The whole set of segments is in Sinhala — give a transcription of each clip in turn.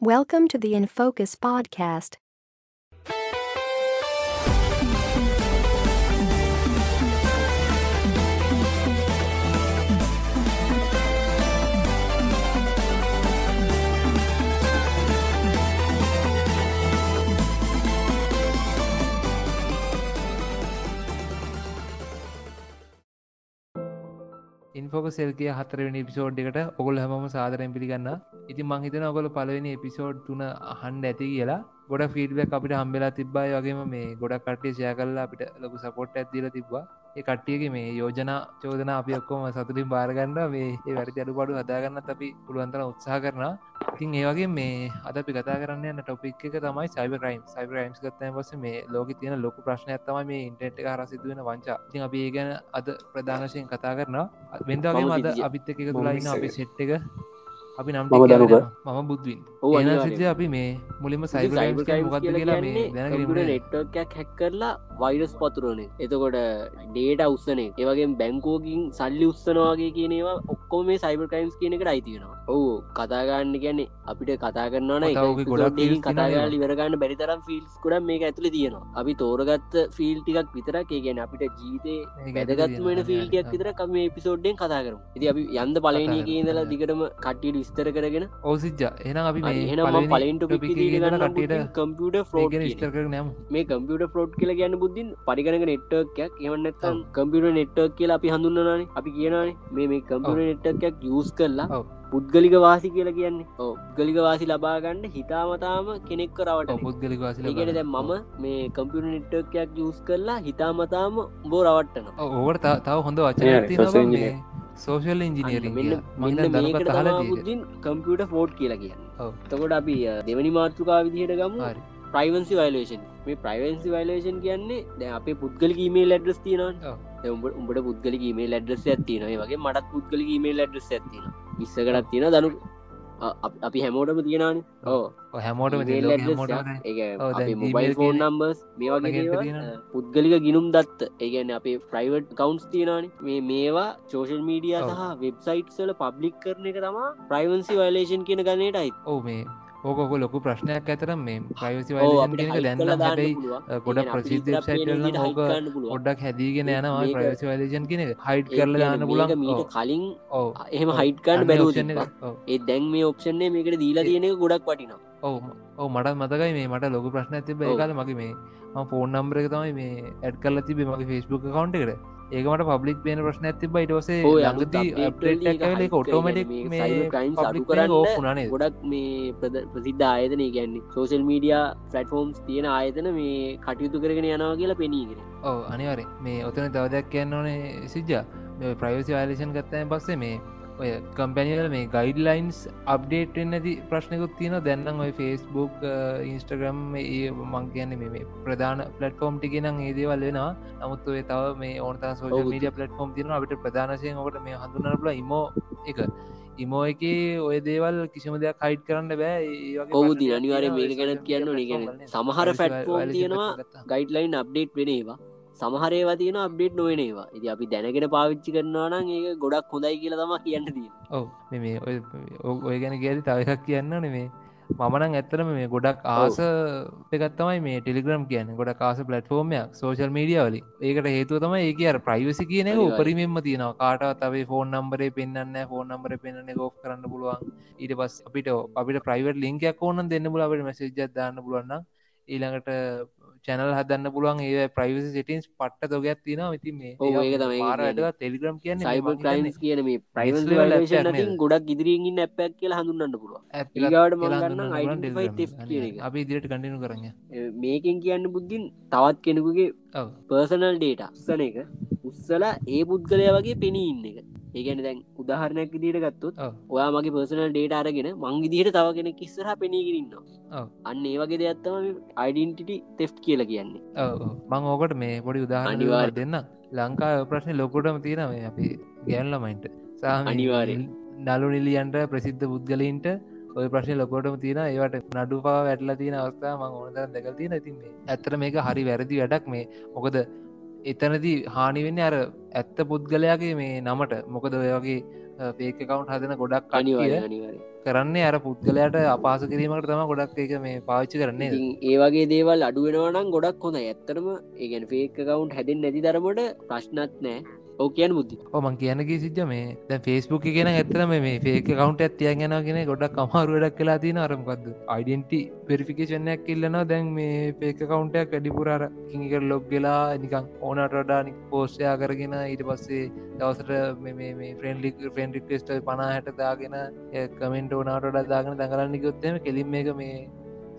Welcome to the In Focus podcast. ඉන්ෆෝක සෙල්කය හතරවෙනි පිසෝඩ් එකට ඔගොල් හැම සාදරයෙන් පිළිගන්න ඉති මංහිතන ඔගොල පලවෙනි එපිසෝඩ් තුන හන්ඩ ඇති කියලා. ගොඩ ෆීඩබැක් අපිට හම්බෙලා තිබ්බයි වගේම මේ ගොඩක් කටේ සය කරලා අපිට ලොකු සපොට් ඇත්දීල තිබවා ඒ කට්ටියගේ මේ යෝජනා චෝදන අපි ඔක්කොම සතුරින් බාරගන්න මේ ඒ වැරදි අඩු පඩු හදාගන්න අපි පුළුවන්තර උත්සාහ කරන ඉතින් ඒවගේ මේ අද අපි කතා කරන්න යන්න ටොපික් එක තමයි සයිබ රයිම් සයිබ රයිම්ස් ගත්තය පස මේ ලෝක තියෙන ලොක ප්‍රශ්න ඇත්තම මේ ඉන්ටෙට් එක හරසිදුවෙන වංචා. ඉතින් අපි ඒ ගැන අද ප්‍රධානශයෙන් කතා කරනවා. වෙන්දගේ මද අපිත් එක තුලායින්න අපි සෙට් එක අපි නම් මම අනිවාර්යෙන්. සිත අපි මේ මුලින්ම සයිබ මොකක්ද කියලා මේ එකක් හැක් කරලා වෛරස් පතුරනේ එතකොට ඩේට උස්සනේ ඒවගේ බැංකෝකින් සල්ලි උත්සනවාගේ කියනවා ඔක්කොම මේ සයිබර් ක්‍රයිම්ස් කියන එකට අයිතියෙනවා ඔහු කතාගන්න කියන්නේ අපිට කතා කරන්නන ගොඩක් කතාගල ඉවරගන්න බැරිතරම් ෆිල්ස් කොඩ මේක ඇතුළ තියෙනවා. අපි තෝරගත්ත ෆිල් ටිකක් විතරක් ඒ ගැන අපිට ජීතේ වැදගත්ම වෙන ෆිල්ටියක් විතර කම පිසෝඩ්ඩෙන් කතා කරම. ඉති අපි යන්ද පලනය කියදලා දිගටම කට්ටියට විස්තර කරගෙන ඕසිජ්ජ එනම් අපි මේ පලෙන්ට කටට කම්පියට ෆලෝට් ස්ටර් කර නෑම මේ කම්පියට ෆලෝට් කියලා ගැන්න බුද්ධින් පරිගණක නෙට්ටර්කයක් එවන්නත්තම් කම්පියට නෙට්ටර් කියලා අපි හඳුන්නනේ අපි කියනනේ මේ මේ කම්පියට නෙට්ටර්කයක් යස් කරලා. පුද්ගලික වාසි කියලා කියන්නේ. ඕ ගලික වාසි ලබාගන්න හිතාමතාම කෙනෙක් කරවට පුද්ගලික වාසිල ඒකට දැ මම මේ කම්පියට නෙට්ටර්කයක් යස් කරලා හිතාමතාම බෝ රවට්ටන ඕවට තව හොඳ වචන. සෝෂල් ඉංජිනීරින් බුද්ධින් කම්පියට ෆෝට් කියලා කියන්න. තකොට අපි දෙවනි මාතෘකා විදිහට ගමු. ප්‍රයිවන්සි වයිලේෂන් මේ ප්‍රයිවන්සි වයිලේෂන් කියන්නේ දැ අපේ පුද්ගල ීමේ ලඩ්‍රස් තියන. උඹට පුද්ගල ීමේ ලඩ්‍රස් ඇතින වගේ මටත් පුද්ගල ීමේ ලඩ්‍රස් ඇතින ඉස්සකටත් තියෙන දනු අප- හැමෝටම තියෙනන ඕ හැමෝටම මොබයිල් ෆෝන් නම්බර්ස් මේ වගේ පුද්ගලික ගිනුම් දත්ත. ඒගැන අපේ ප්‍රයිවට් කවන්ස් තියෙනනි මේ මේවා සෝෂල් මීඩිය. සහ වෙබ්සයිට්සල පබ්ලික් කරන එක තමා ප්‍රයිවන්සි වයිලේෂන් කියන ගන්නට අයි ඔව මේ ඕකොක ලොකු ප්‍රශ්නයක් ඇතර මේ ඕ දැන්න කරලා දාන්න හැබයි. ගොඩ ප්‍රසිද්ධ hide ඕක. ඔොඩක් හැදීගෙන යනවා ප්‍රයිවසි වයිලජන් කෙන හයිට් කරල දාන්න කියන්නේ පුලන් මීට කලින් ඕ එහෙම හයිට්කාන්න බැලූ ඒ දැන් මේ ඔප්ෂන්නේ මේකට දීලා තියෙන ගොඩක් වටිනවා. ඔව. ඔව මටත් මතකයි මේ මට ලොක ප්‍රශ්න ඇති. බේකාල මගේ මේ ෆෝන් නම්බර එක තමයි මේ ඇඩ් කල තිබේ මගේ ෆස්බුක් කවන්ට එකට ඒකමට පබ්ලික් පේන ප්‍රශ්න ඇති බයිටසේ මේ පබ්ලික් ඕපුනේ ගොඩක් මේ ප්‍රසිද්ධ ආයතන ගැන්නේ සෝසල් මීඩිය ෆලටෆෝම්ස් තියෙන ආයතන මේ කටයුතු කරගෙන යනවා කියලා පෙනීගෙන ඕ අනිවර මේ ඔතන තවදයක් කියන්න ඕනේ සිජ්ජ මේ ප්‍රයිවසි වාලේෂන් ගත්තය පස්සේ මේ ඔය කම්පැනිවල මේ ගයිඩලයින්ස් අප්ඩේට් නැති ප්‍රශ්නකුත් තියෙන දැන්නම් ඔය ෆස්බුක් ඉන්ස්ටග්‍රම් ඒ මං කියන්න මේ ප්‍රධාන පලටෆෝම් ටිගෙනම් ඒදේවල් වෙනවා. නමුත් ඔය තව මේ ඕනත ඔව්. මීඩිය පලටෆෝම් තින අපට ප්‍රධානශයෙන් ඔකට මේ හඳුනරල ඉමෝ එක. ඉමෝ එක ඔය දේවල් කිසිම දෙයක් හයිට් කරන්න බෑ. ප්‍රශ්නයක් අනිවාරය ඔය ගැනත් කියන්න නිගෙන. සමහර violation තියෙනවා. ගයිඩ්ලයින් අප්ඩේට් වෙනේවා සමහරේවා තියෙන අප්ඩේට් නොවෙනවා ඉති අපි දැනගෙන පාවිච්චි කරනවා නම් ඒ ගොඩක් හොඳයි කියලා තම කියන්න තිය ඔව. මේ ඔය ගැන කියද තව එකක් කියන්න නේ මමනං ඇත්තරම මේ ගොඩක් ආස එකත්තමයි මේ ටෙලිග්‍රම් කියන්න. ගොඩ කාස පලටෆෝර්මයක් සෝශල් මීඩිය වලි ඒකට හේතුව තම ඒක අර ප්‍රයිවසි කියන. උපරිමෙන්ම තියෙනවා. කාටත් අපේ ෆෝන් නම්බරේ පෙන්න්න ෆෝන් නම්බර පෙන්න්න ගෝ් කරන්න පුළුවන්. ඊට පස් අපිට අපිට ප්‍රයිවට ලින්කයක් ඕන දෙන්න පුල අපට මැසේජ දාන්න පුළුවන්න ඊළඟට චැනල් හදන්න පුළුවන් ඒ ප්‍රයිවසි සිටින්ස් පට්ට තොගයක් තියෙන ඉති මේ කියන්නේ. ටෙලිග්‍රම් කියන්න සයිබ ක්‍රයින්ස් කියන මේ නේද? ගොඩක් ඉදිරියෙන් ඇපැක් කියලා හඳුන්නන්න පුළුවන් කියන එක. අපි ඉදිරියට කටිනු කරන්න මේකෙන් කියන්න බුද්ධින් තවත් කෙනෙකුගේ. පර්සනල් ඩේට උත්සන එක උත්සලා ඒ පුද්ගලය වගේ පෙනී ඉන්න එක ඒගැන දැන් උදාහරණයක් දිට ගත්තුත්. ඔයා මගේ පර්සනල් ඩේට අරගෙන මංගිදිහට තව කෙනෙක් ඉස්සරහ පෙනීගරන්න ඔව්. අන්න ඒ වගේ දෙයක්ත්තම අයිඩන්ටිටි තෙෆ් කියල කියන්නේ මං ඕකට මේ පොඩි උදාහරණ අනිවාර්ය. දෙන්න ලංකා ප්‍රශ්න ලොකොටම තියෙනව අපි ගැන්ලමයින්ට සාම අනිවාර්යෙන්. නලු නිලියන්ට ප්‍රසිද්ධ පුද්ගලයින්ට ඔය ප්‍රශ්න ලොකොටම තියෙන ඒවට නඩුපා වැටල තියෙන අවස්ථා මං ඕනතර දෙකල් තියෙන ඉතින් මේ ඇත්තර මේක හරි වැරදි වැඩක් මේ මොකද එතනදී හානිවෙන්න අර ඇත්ත පුද්ගලයාගේ මේ නමට. මොකද ඔය වගේ පේක කවුන්් හදන ගොඩක් අනිවාර්ය කරන්නේ අර පුද්ගලයට අපාස කිරීමට තම ගොඩක් එක මේ පාවිච්චි කරන්නේ ඒ වගේ දේවල් අඩුවෙනවනම් ගොඩක් හොඳ ඇත්තරම ඒගැන ෆේක් කවුන්් හැදෙන් නැති දරමට ප්‍රශ්නත් නෑ ඕ කියන බුද්ධි. මං කියනගේ සිද්ධ මේ දැ ෆෙස්බුක් කියෙන ඇතරම මේ ෆේක කවුන්ට ඇතියන් ගෙනගෙන ගොඩක් කමරුවඩක් කලා තින අරමකක්ද අයිඩෙන්ටි පෙරිෆිකේෂනයක් කිල්ලනවා දැන් මේ පේක කවුන්ටයක් වැඩිපුරර කිඟක ලොග් ගලා නිකං ඕනට වඩානික් පෝස්්‍යයා කරගෙන ඊට පස්සේ දවසට මේ ෆ්‍රෙන්ඩික් ෆෙන් රික්ටෙස්ට පනා හැට දාගෙන කමෙන්ට ඕනාට දාගෙන දඟලන්නිකොත්තම කෙලින් එක මේ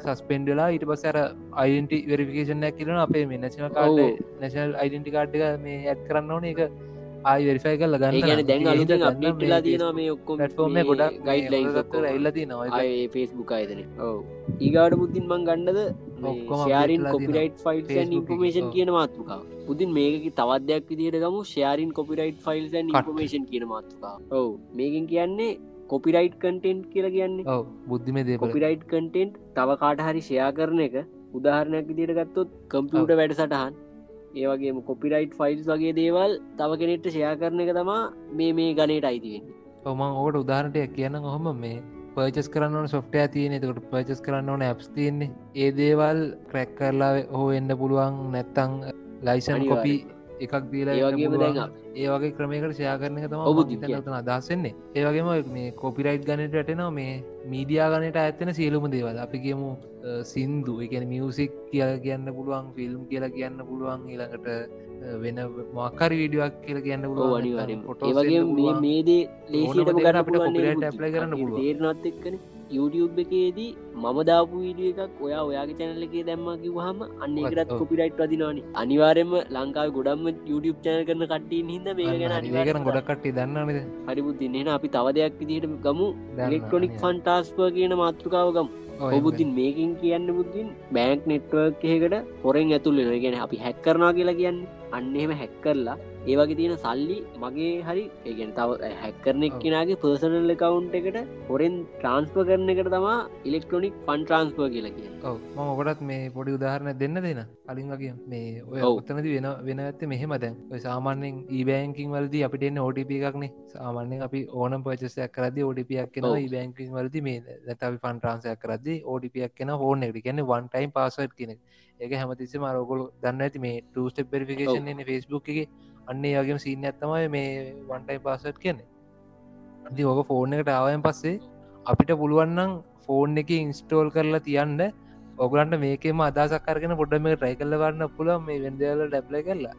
සස්පෙන්ඩලා ඊට පස් අර අයිඩන්ටි වෙරිෆිකේෂනයක් කියලන අපේ මේ නැශන කාඩ නැශනල් අයිඩන්ටි කාඩ්ක මේ ඇත් කරන්න ඕන. එක ආය වෙරිෆයි කල් ගන්න දැන් අප්ඩේට්ලා තියෙනවා මේ ඔක්කොම ෆෝර්ම ගොඩක් ගයිඩ්ලයින් එල්ලති නොයි ෆේස්බුක් අයතන ඒගාට පුද්දින් මං ශයාරින් update කොපිරයිට් ෆයිල් ඉන්පමේෂන්. කියන මාතෘකා පුදින් මේක තවදයක් විදිට ගමු. ශයාරින් කොපිරයිට් ෆයිල්ස් ඉන්පමේෂන් කියන මාතෘකා ඔව. මේකින් කියන්නේ කොපිරයිට් කටෙන්ට් කියලා කියන්නේ? බුද්ධිම දේ කොපිරයිට් කටෙන්ට් තව කාට හරි ෂයා කරන එක උදාහරණයක් විදිට ගත්තොත් කම්පියට වැඩ සටහන් ඒවගේම කොපිරයිට් ෆයිල්ස් වගේ දේවල් තව කෙනෙට ෂයා කරන එක තමා මේ මේ ගනයට අයිතිවෙන්න ඔමන් ඕකට උදාහරටයක් කියන්න ඔහොම මේ පර්චස් කරන්න ඕන සොෆ්ටය තියන එතකට පර්චස් කරන්න ඕන ඇප්ස් තියන්නේ. ඒ දේවල් ක්‍රැක් කරලා හෝ එන්න පුළුවන් නැත්තං ලයිසන් කොපි. එකක් දීලා ඒ එන්න වගේම පුළුවන්. දැන් ඒ වගේ ක්‍රමයකට ෂයා කරන තම ඔබ අදහසෙන්නේ ඒවගේම මේ කොපිරයිට් ගනට ඇටනවා මේ මීඩියා ගනට ඇත්තෙන සියලුම දේවල්. අපි කියමු සින්දු. එකන මියසික් කියල කියන්න පුළුවන් ෆිල්ම් කියලා කියන්න පුළුවන් ඊළඟට වෙන මක්කර වීඩියක් කියල කියන්න ඒවගේ එන්න මේ පුළුවන්. මේදේ ලේසිට ඕනම දෙයකට අපිට copyright apply කරන්න පුළුවන්. තේරනොත් එක්කන YouTube එකේදී මම දාපු වීඩිය එකක් ඔයා ඔයාගේ චැනල එකේ දැම්ම කිවහම අන්නේකරත් ඔව්. කොපිරයිට් වදිනවානි. අනිවාරෙන්ම ලංකාව ගොඩම්ම YouTube චැනල් කරන කට්ටීන් හිද මේ ගැන ඒකන ගොඩක් කට්ටි දන්න නද? හරිබුද්ධ එන්න අපි තව දෙයක් විදිහට ගමු. අනිවාර්යෙන්. ෆන්ටාස්ප කියන මාතෘකාව ගම්. ඔය ඔබුද්ධින් මේකින් කියන්න බුද්ධින් බෑන්ක් නෙට්වර්ක් එකකට හොරෙන් ඇතුල්ල ගැන අපි හැක් කරනා කියලා කියන්න. අන්න එහෙම හැක් කරලා ඒවගේ තියෙන සල්ලි මගේ හරි ඒගෙන් තව හැක්කරනෙක්. කෙනගේ පර්සනල් කවුන්් එකට හොරෙන් ට්‍රන්ස්ප කරන එකට තමා ඉලෙක්ට්‍රොනික් ෆන් ට්‍රන්ස්පර් කියලා කිය ඔව. ම ඔකටත් මේ පොඩි උදාහරණ දෙන්න දෙන. කලින් වගේ මේ ඔය ඔව්. උත්තනද වෙන වෙන ඇත්ත මෙහෙම දැන්. සාමාන්‍යෙන් ඊබෑංකින් වලද අපිට එන්න OTP එකක්නේ සාමාන්‍යෙන් අපි ඕනම් පචසයක් කරද OTPයක් කෙන. බැංකින් වලද මේ අපි ෆන් ට්‍රන්සයක් කරද OTPයක් කෙන හෝන එකට. කියන්න වන්ටයිම් පස්සට් කෙන ඒක හැමතිස්ස මරෝකොල දන්න ඇති මේ ටස්ට පෙරිෆිකේෂන් ෆස්බුක් එක අන්නේ වගේම සිීන ඇත්තමයි මේ වන්ටයිම් පස්සට් කියන්නේ. දි ඕක ෆෝර්න එකට ආවයන් පස්සේ අපිට පුළුවන්නම් ෆෝන් එක ඉන්ස්ටෝල් කරලා තියන්න. ඔගලන්ට මේකම අදසක් කරගෙන පොඩ්ඩ මේ ට්‍රයි කල්ල වන්න පුළන් මේ වෙන්දල ඩැප්ල කරලා.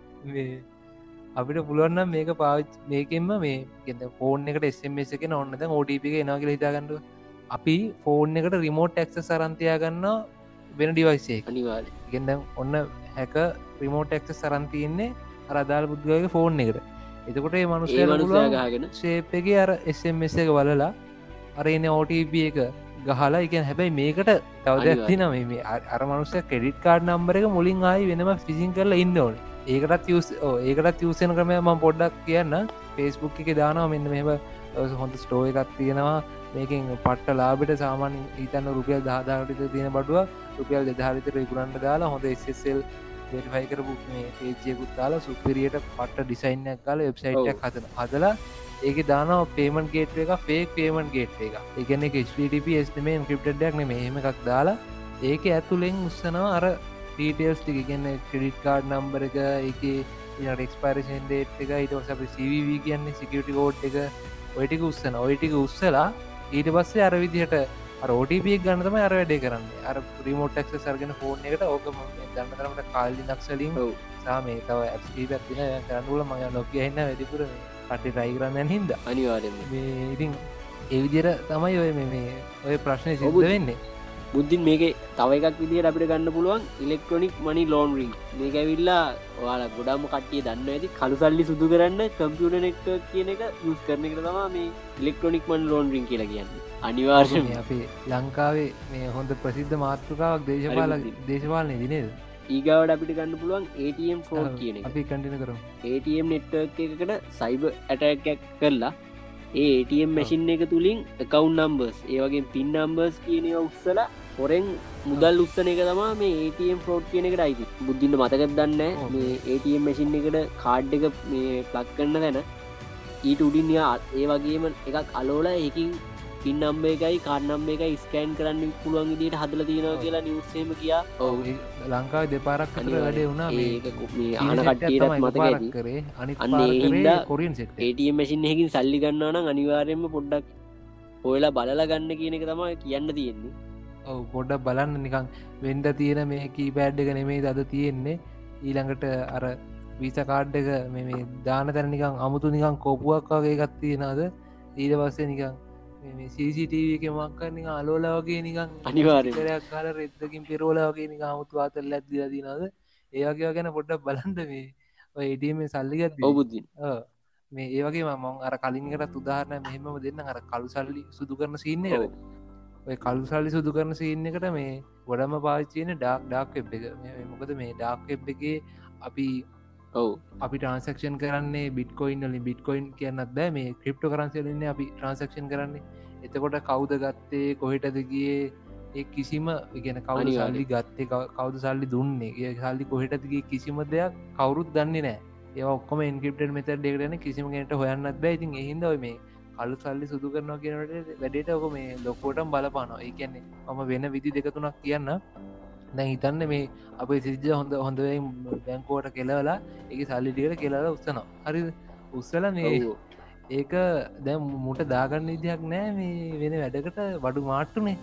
අපිට පුළුවන්නම් මේක පාවිච් මේකෙන්ම මේ ගෙත ෆෝන් එකට එස්මස එක ඔන්නද ෝඩප එක එනගල හිතාගන්නඩ අපි ෆෝන් එකට රිමෝට් ක්ස සරන්තියා ගන්න වෙන ඩිවයිසේ අනිවාර ගෙන්ද ඔන්න හැක රිමෝට් ක්ස සරන්තියන්නේ අරදාල් පුද්ගලගේ ෆෝන් එකට. එතකොට ඒ ඒ මනුසය මනුසයා ගාගෙන ශේප් එක අර එස්මස එක බලලා අර එන OTP එක ගහලා එක හැබැයි මේකට තවදයක් තින මේ අර- මනුස්ස කෙඩිට් කාඩ් නම්බර එක මුලින් ආයි වෙනම ෆිසින් කරලා ඉන්න ඕන. ඒකටත් ඒකටත් යසන ක්‍රමය ම පොඩ්ඩක් කියන්න. ෆෙස්බුක් එක දානවා මෙන්න මෙම හොඳ ස්ටෝ එකත් තියෙනවා. මේකින් පට්ට ලාබට සාමාන්‍ය ඊතන්න රුපියල් දාදාට තියෙන බඩුව රුපියල් දෙධාරිතර ඉකුරන්ට දාලා හොඳ එස්සෙල් වෙරිෆයි කරපු මේ පේජයකුත් දාලා සුපිරියට පට්ට ඩිසයින්යක් කාල වෙබ්සයිට්යක් හතන හදලා ඒක දාන පේමන් ගේට් එක ෆේක් පේමන් ගේට් එක එකන එක ස්පටප ස්මේන් ක්‍රප්ටඩයක් නෙම එහෙම එකක් දාලා ඒක ඇතුළෙන් උත්සනවා අර ටීටල්ස් ටික. ගන්න ක්‍රඩිට් කාඩ් නම්බර එක එක එක්ස්පරේෂන් ඩේට් එක ඉටස අප සවව කියන්නේ සිකටි කෝඩ් එක. ඔයටික උත්සන ඔයටික උත්සලා ඊට පස්සේ අර විදිහට රෝටපියක් ගන්නතම අර වැඩේ කරන්න. අර ප්‍රීමෝටක්ස සර්ගෙන ෆෝන් එකට ඕක ගන්න කරමට කාල්ලි නක්සලින් ඔව්. සාමේ තව ඇස්ටී පැත්තින කරනුල මඟ නොකිය එන්න වැඩිපුර කටි රයි කරන්න හින්ද. අනිවාරෙන් ඉතින් එවිදිර තමයි ඔය මේ- ඔය ප්‍රශ්නය ඔබ- වෙන්නේ. බුද්ධින් මේක තව එකක් විදිට අපිට ගන්න පුළුවන් ඉලෙක්ට්‍රොනික් මනි ලෝන්රිං මේක ඇවිල්ලා ඔයාලා ගොඩාම කටිය දන්න ඇති කළු සල්ලි සුදු කරන්න කම්පියුට නෙක්ට කියන එක යුස් කරන එක තමා මේ ඉලෙක්ට්‍රොනික් මන් ලෝන්රිං කියලා කියන්න අනිවාර්ශය මේ අපේ ලංකාවේ මේ හොඳ ප්‍රසිද්ධ මාතෘකාවක් දේශපාල. දේශපාලනය දිනේද ඒගවට අපිට ගන්න පුළුවන් ATM ෆෝඩ් කියන අපි කටින කරම්. ATM නෙට්වර්ක් එකකට සයිබ ඇටැක්යක් කරලා ඒ ATM මැසින් එක තුළින් එකකවුන් නම්බර්ස් ඒවගේ පින් නම්බර්ස් කියන උත්සලා හොරෙන් මුදල් උත්සන එක තමා මේ ATM ෆෝඩ් කියන එකට අයිති. බුද්ධින්න මතකත් දන්න. මේ ATM මැසින් එකට කාඩ් එක මේ ප්ලක් කරන්න දැන ඊට උඩින් යා ඒ වගේම එකක් අලෝලා එකින් පින් නම්බේ එකයි කාන්නම්බ එකයි ස්කෑන් කරන්න පුළුවන් දිට හදල තියෙනවා. කියලා නිවස්සේම කියා. ඔව් ඒ ලංකාව දෙපාරක් අතර වැඩේ වුණා. තමයි මතක කරේ. අනිත් අන්න පාර ඒ කරේ හින්දා කොරියන් සෙට් එක. ඒටම් මැසින් එකින් සල්ලි ගන්නවන අනිවාරයෙන්ම පොඩ්ඩක් හොයලා බලලා ගන්න කියන එක තමයි කියන්න තියෙන්නේ. ඔව් පොඩ්ඩක් බලන්න නිකං වෙන්ඩ තියෙන මේ කී පෑඩ් එක නෙමේ අද තියෙන්නේ? ඊළඟට අර වීස කාඩ් එක මේ දාන තැන නිකං අමුතු නිකං කෝපුවක් වගේ එකත් තියෙනද ඊට පස්සේ නිකං සීසිටව එක මක්කරනි අලෝල වගේ නිකං අනිවාර්යෙන්ම. යක් කාල රෙද්දකින් පිරෝල වගේ නික අමුතු අතල් ඇත්දිල තිනද ඒවගේ ගැන පොඩ්ඩක් බලන්ද මේ ඔය එඩීම සල්ලිගත් ඔබුද්දින් මේ ඒවගේ මං අර කලින්කට උදාහරණ මෙහෙම දෙන්න අර කළු සල්ලි සුදු කරන සින්න. ඔය කළු සල්ලි සුදු කරන සින්න එකට මේ ගොඩම පාච්චයන ඩක් ඩක් එබ් එක. මේ- මොකද මේ ඩක් එබ් එකේ අපි ඔව්. අපි ට්‍රන්සක්ෂන් කරන්නේ බිට්කොයින් වලින්. බිට්කොයින් කියන්නත් බෑ. මේ ක්‍රිප්ට කරන්සලන්න අපි ට්‍රන්සක්ෂන් කරන්නේ. එතකොට කවුද ගත්තේ? කොහෙටද ගියේ? ඒ කිසිම ඉගෙන අනිවාර්යෙන්. සල්ලි ගත්තේ? කව- කවුද සල්ලි දුන්නේ? ඒ සල්ලි කොහෙටදගේ කිසිම දෙයක් කවුරුත් දන්නේ නෑ. ඒ ඔක්කොම ඉන්ක්‍රප්ට මෙත ඩෙක්ටන කිසිම ගෙනට හොයන්නත් බෑ. ඉතින් එහින්ද මේ කලු සල්ලි සුදු කරනවා කියනට වැඩේට ඔක මේ ලොකෝටම් බලපානවා. ඒ කියන්නේ මම වෙන විදි දෙකතුනක් කියන්න දැන් හිතන්න මේ අප සිජ්ජ හොඳ හොඳවෙන් බැංකෝට කෙලවලා එක සල්ලිටිකට කෙලලා උත්සනවා හරි උත්සල මේ. ඒක දැ මුට දාගන්න ඉදියක් නෑ මේ වෙන වැඩකට වඩු මාට්ටුනේ.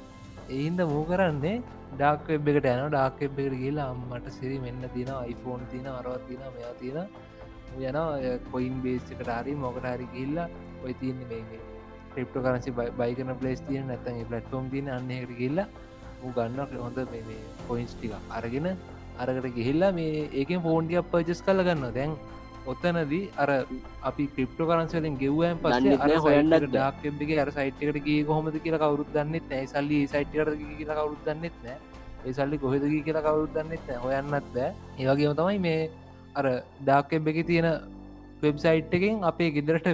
එහින්ද මූ කරන්නේ? ඩක් එබ් එකට යන ඩක් එබ් එකට කියලා අම්මට සිරි මෙන්න තින iPhoneෆෝන් තින අරවත් තින මෙයා තියෙන යන කොයින් බේස්කට හරි මොකට හරි ගිල්ලා ඔය තියන්න මේ ක්‍රප්ට කරසි බයිකන පලේස් තියන නැතන් පලට්ෆෝම් තියන අන්නකට මු ගන්න හොඳ මේ පොයින්ස් ටික අරගෙන අරකට ගිහිල්ලා මේ ඒකෙන් ෆෝන්ටිය පර්ජස් කල ගන්න දැන් ඔත්තනදී අර අපි ක්‍රිප්ට කරන්සලින් ගෙව්වයන් පස්සේ අර නෑ, හොයන්නත් බෑ. ඩක්ගේ අර සයිට්කට ගේ කොහොමද කියලා කවරුත් දන්නෙත් නෑ සල්ලි සයිට්කට කියලා කවරුත් දන්නෙත් නෑ ඒ සල්ලි කොහෙදගේ කියලා කවරුත් දන්නෙත් හොයන්නත් බෑ. ඒවගේම තමයි මේ අර ඩාක් එබ් එක තියෙන වෙබ්සයිට් එකෙන් අපේ ගෙදරට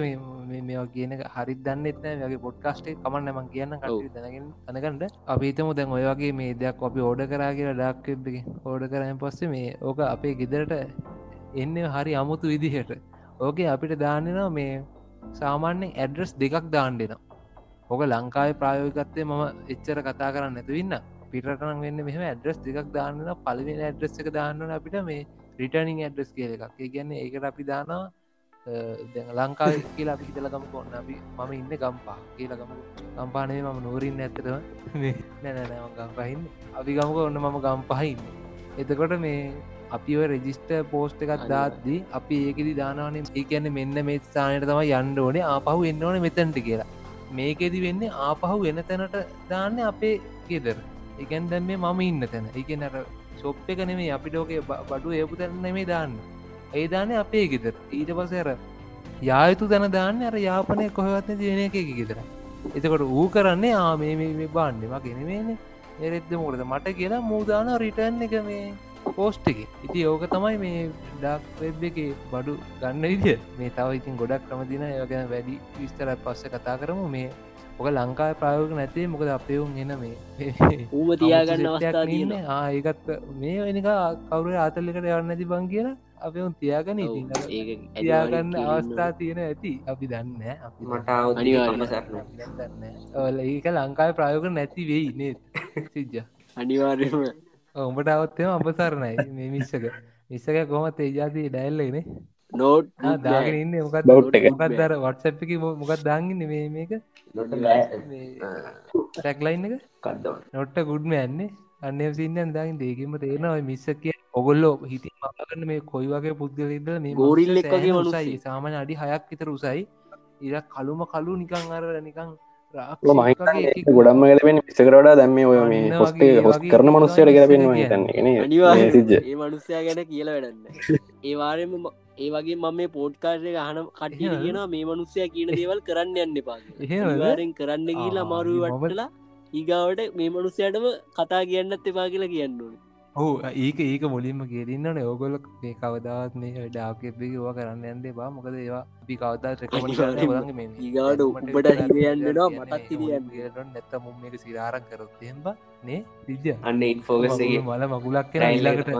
මේ කියන හරි දන්නෙත් නෑ. වගේ පොඩ්කාස්ටේ කමන්න මං කියන්න කට දැනගෙන අනකන්ට අපිතම දැන් ඔය වගේ මේ දෙයක් අපි ඕඩ කරා කියලා ඩාක් එබ් එක ඕඩ කරයන් පස්සේ මේ ඕක අපේ ගෙදරට එන්න හරි අමුතු විදිහට. ඕකේ අපිට දාන්නවා මේ සාමාන්‍යෙන් ඇඩ්‍රස් දෙකක් දාන්ඩෙනවා ඕක ලංකාවේ ප්‍රායෝගත්තය මම එච්චර කතා කරන්න ඇතුවන්න පිටන වෙන්න මෙහම ඇඩ්‍රස් දෙකක් දාන්නන පලිවෙන ඇඩ්‍රස් එක දාන්නන අපිට මේ රිටනිින් ඇඩ්‍රස් කියල එකක්. ඒ ගැන්න ඒකට අපි දානවා දැ ලංකාව කියලා අපි හිතල ගම කොන්න අපි මම ඉන්න ගම්පා කියලගම ගම්පානේ මම නූරින් ඇත්තටම. නැනෑම ගම්පහින්න අපි ගමක ඔන්න මම ගම්පහයින්න එතකොට මේ අපිව රෙජිස්ට පෝස්ට එකත් දාත්දී අපි ඒකෙදි දානවන. ඒ කියන්න මෙන්න මේ ස්ථානයට තම යන්න ඕනේ. ආපහු එන්න ඕන මෙතැන්ට කියලා. මේකෙදි වෙන්නේ ආපහු වෙන තැනට දාන්න අපේ ගෙදර. එකන් දැම් මේ මම ඉන්න තැන. එක නර ශොප් එක නෙමේ අපිට ඕකේ බඩු ඒපු තැන නෙමේ දාන්න ඒ දාන අපේ ගෙදර. ඊට පසර යායුතු තැන දාන්න අර යාපනය කොහවත්න තියෙන එක ගෙදර. එතකොට ඌ කරන්නේ ආ මේ මේ බාන්්ඩ මගෙනමේන එරෙද්ද මොකද මට කියලා මූදාන රිටර්න් එක මේ පෝස්ට් එක. ඉති ඕක තමයි මේ ඩක් වෙබ් එක බඩු ගන්න විදිිය. මේ තව ඉතින් ගොඩක් ක්‍රමදින යගැන වැඩි විස්තර පස්ස කතා කරමු. මේ ඔක ලංකායි ප්‍රයෝග නැතේ මොකද අපේවුන් එන මේ ඌම තියාගන්න අවස්ථා තියන ඒකත් මේ වෙනික කවුර ආතල්ලකට යවන්න නැති බං කියලා අපවුන් තියාගන ඉතින් තියාගන්න අවස්ථා තියෙන ඇති. අපි දන්න අපි මට ඔල ඒක ලංකායි ප්‍රයෝග නැති වෙයි නේ සිජ්ජ අනිවාර්යම උඹට අවත්තම අපසරණයි. මේ මිස්සක. මිස්සක කොහමත් ඒජාති ඩැල්ලගෙන නෝට් දාගෙන ඉන්න. මොකක්. මොකක් දර වටසප් එක මොකක් දාගන්න මේ මේක? ටැක්ලයින් එක නොට්ට ගුඩ්ම යන්නේ අන්න සින්න දාගින් දේකීම තේරනවා මිස්ස කිය ඔගොල්ලෝ හිති මගන්න මේ කොයි වගේ පුද්ගලද මේ ගෝරිල්ලෙක් වගේ උසයි මනුස්සයෙක්. සාමාන අඩි හයක් විතර උසයි ඉර කළුම කලු නිකං අර නිකං මහිත ගොඩම්ම ගලපෙන පිසකරට දැම්ම ඔය මේ හොස්ටේ හොස් කරන මනුස්සයට ගැලපෙන්වා කියන්නේ. හිතන්නේ අනිවාර්ය සිජ්ජ ඒ මනුස්සයා ගැන කියල වැඩන්න ඒවාරෙම ඒ වගේ මම මේ පෝට්කාර්ය කටිය එහෙමද? කියෙන මේ මනුස්සය කියන දේවල් කරන්න යන්න පා එහෙමද? වාරෙන් කරන්න කියලා ආ, අමාරුව මම- වටලා ඊගාවට මේ මනුස්සයටම කතා කියන්නත් එපා කියලා කියන්න ඕ ඒක ඒක මුලින්ම කියරන්නන ඕගොල මේ කවදාත් මේ ඩාකෙපි වා කරන්න ඇන්දේ බා මොකද ඒවා අපි කවදා. ඊගාට උඹට හිරයන්නවා මටත්. නැත්ත මුම් එක සිරාරක් කරොත් එෙම්බ නේ විද්‍ය අන්න ඉන්ෆෝගස්ගේ මල මගුලක් කෙන ඉල්ලකට.